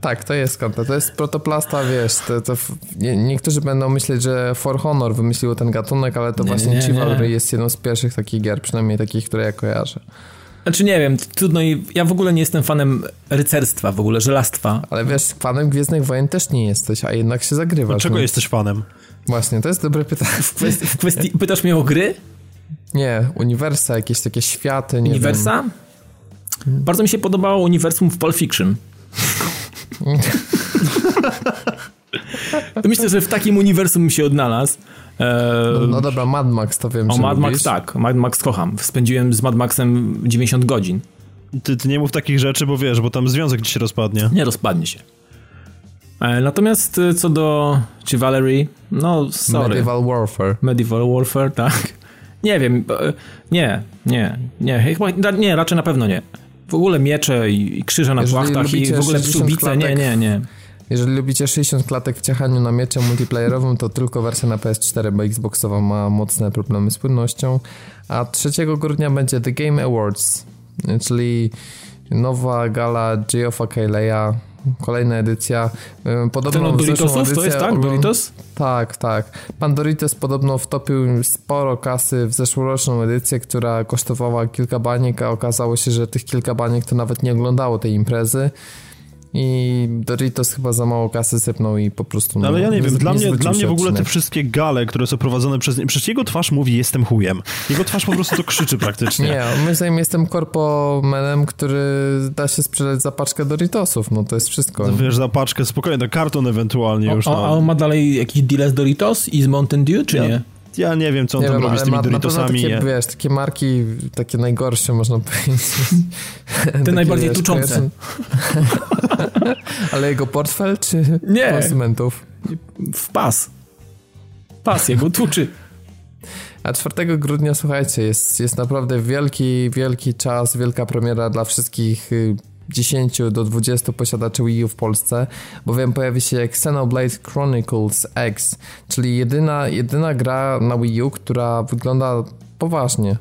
Tak, to jest Counter. To jest protoplasta, wiesz, to, to nie, niektórzy będą myśleć, że For Honor wymyśliło ten gatunek, ale to nie, właśnie nie, Chivalry jest jedną z pierwszych takich gier, przynajmniej takich, które ja kojarzę. Znaczy nie wiem, trudno i ja w ogóle nie jestem fanem rycerstwa, w ogóle żelastwa. Ale wiesz, fanem Gwiezdnych Wojen też nie jesteś, a jednak się zagrywasz. Dlaczego jesteś fanem? Właśnie, to jest dobre pytanie. W kwestii, w kwestii pytasz mnie o gry? Nie, uniwersa, jakieś takie światy, nie Uniwersa? Wiem. Bardzo mi się podobało uniwersum w Pulp Fiction. [LAUGHS] Myślę, że w takim uniwersum bym się odnalazł. No, no, dobra, Mad Max to wiem, O Mad Max tak, Mad Max kocham. Spędziłem z Mad Maxem 90 godzin. Ty, ty nie mów takich rzeczy, bo wiesz, bo tam związek ci się rozpadnie. Nie rozpadnie się. E, natomiast e, co do czy Valerie, no sorry. Medieval Warfare. Medieval Warfare, tak. Nie wiem, e, nie, nie, nie, chyba, nie, raczej na pewno nie. W ogóle miecze i, i krzyże na Jeżeli płachtach i w ogóle przyłbice, nie, nie, nie. Jeżeli lubicie 60 klatek w ciachaniu na miecze multiplayerowym, to tylko wersja na PS4, bo Xboxowa ma mocne problemy z płynnością. A 3 grudnia będzie The Game Awards, czyli nowa gala Geoffa Kayleya, kolejna edycja. Podobno Ten od Doritosów to jest, tak? Doritos? Tak, tak. Pan Doritos podobno wtopił sporo kasy w zeszłoroczną edycję, która kosztowała kilka baniek, a okazało się, że tych kilka baniek to nawet nie oglądało tej imprezy. I Doritos chyba za mało kasy sypnął i po prostu... No, ale ja nie, wiem, dla, mnie, dla mnie w ogóle te wszystkie gale, które są prowadzone przez... Przecież jego twarz mówi, jestem chujem. Jego twarz po prostu to krzyczy praktycznie. [LAUGHS] Nie, moim zdaniem jestem korpomenem, który da się sprzedać za paczkę Doritosów, no to jest wszystko. No, wiesz, za paczkę, spokojnie, na karton ewentualnie już. O, no. a on ma dalej jakiś deal z Doritos i z Mountain Dew, czy Ja- nie? Ja nie wiem, co on Nie tam wiem, robi z tymi ma, Doritosami. takie, nie. wiesz, takie marki, takie najgorsze można [LAUGHS] powiedzieć. Takie, najbardziej wiesz, tuczące. ale jego portfel, czy Nie. konsumentów? W pas. Pas jego tuczy. A 4 grudnia, słuchajcie, jest, jest naprawdę wielki, wielki czas, wielka premiera dla wszystkich y, 10 do 20 posiadaczy Wii U w Polsce, bowiem pojawi się Xenoblade Chronicles X, czyli jedyna, jedyna gra na Wii U, która wygląda poważnie.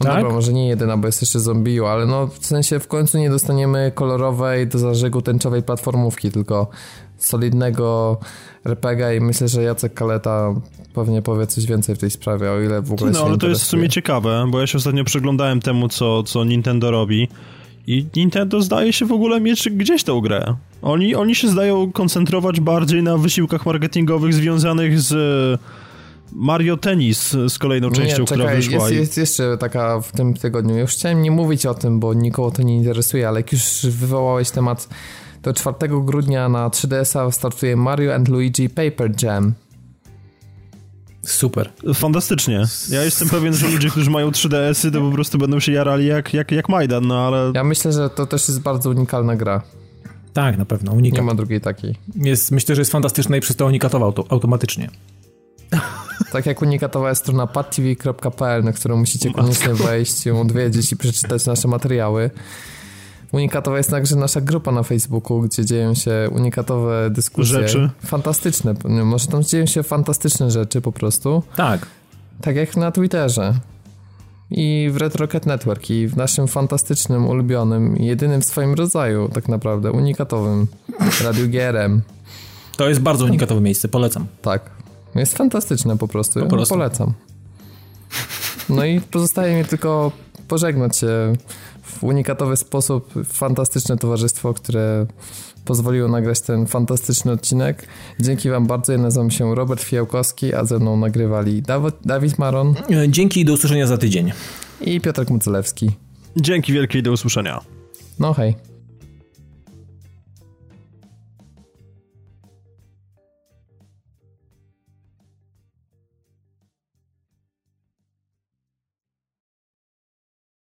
No Tak? dobra, może nie jedyna, bo jest jeszcze Zombie U, ale no w sensie w końcu nie dostaniemy kolorowej, do zażegu tęczowej platformówki, tylko solidnego RPG i myślę, że Jacek Kaleta pewnie powie coś więcej w tej sprawie, o ile w ogóle No, ale to jest w sumie ciekawe, bo ja się ostatnio przyglądałem temu, co, co Nintendo robi i Nintendo zdaje się w ogóle mieć gdzieś tą grę. Oni, oni się zdają koncentrować bardziej na wysiłkach marketingowych związanych z e, Mario Tennis, z kolejną częścią, nie, która czekaj, wyszła. jest, i- jest jeszcze taka w tym tygodniu. Już chciałem nie mówić o tym, bo nikogo to nie interesuje, ale jak już wywołałeś temat, to 4 grudnia na 3DS-a startuje Mario and Luigi Paper Jam. Super. Fantastycznie. Ja jestem pewien, że ludzie, którzy mają 3DS-y, to po prostu będą się jarali jak, jak, jak Majdan, no ale... Ja myślę, że to też jest bardzo unikalna gra. Tak, na pewno, Nie unikat. ma drugiej takiej. Jest, myślę, że jest fantastyczna i przez to unikatowa auto, automatycznie. [LAUGHS] Tak jak unikatowa jest strona padtv.pl, na którą musicie koniecznie wejść, ją odwiedzić i przeczytać nasze materiały. Unikatowa jest także nasza grupa na Facebooku, gdzie dzieją się unikatowe dyskusje. Rzeczy. Fantastyczne. Może tam dzieją się fantastyczne rzeczy po prostu. Tak. Tak jak na Twitterze. I w Red Rocket Network i w naszym fantastycznym, ulubionym, jedynym w swoim rodzaju tak naprawdę, unikatowym [LAUGHS] Radiu GRM. To jest bardzo unikatowe miejsce, polecam. Tak. Jest fantastyczne po prostu. Po prostu. Polecam. No i pozostaje mi tylko pożegnać się w unikatowy sposób. Fantastyczne towarzystwo, które pozwoliło nagrać ten fantastyczny odcinek. Dzięki wam bardzo. Ja nazywam się Robert Fijałkowski, a ze mną nagrywali Dawid, Dawid Maron Dzięki i do usłyszenia za tydzień. i Piotr Mucelewski. Dzięki wielkie i do usłyszenia. No hej.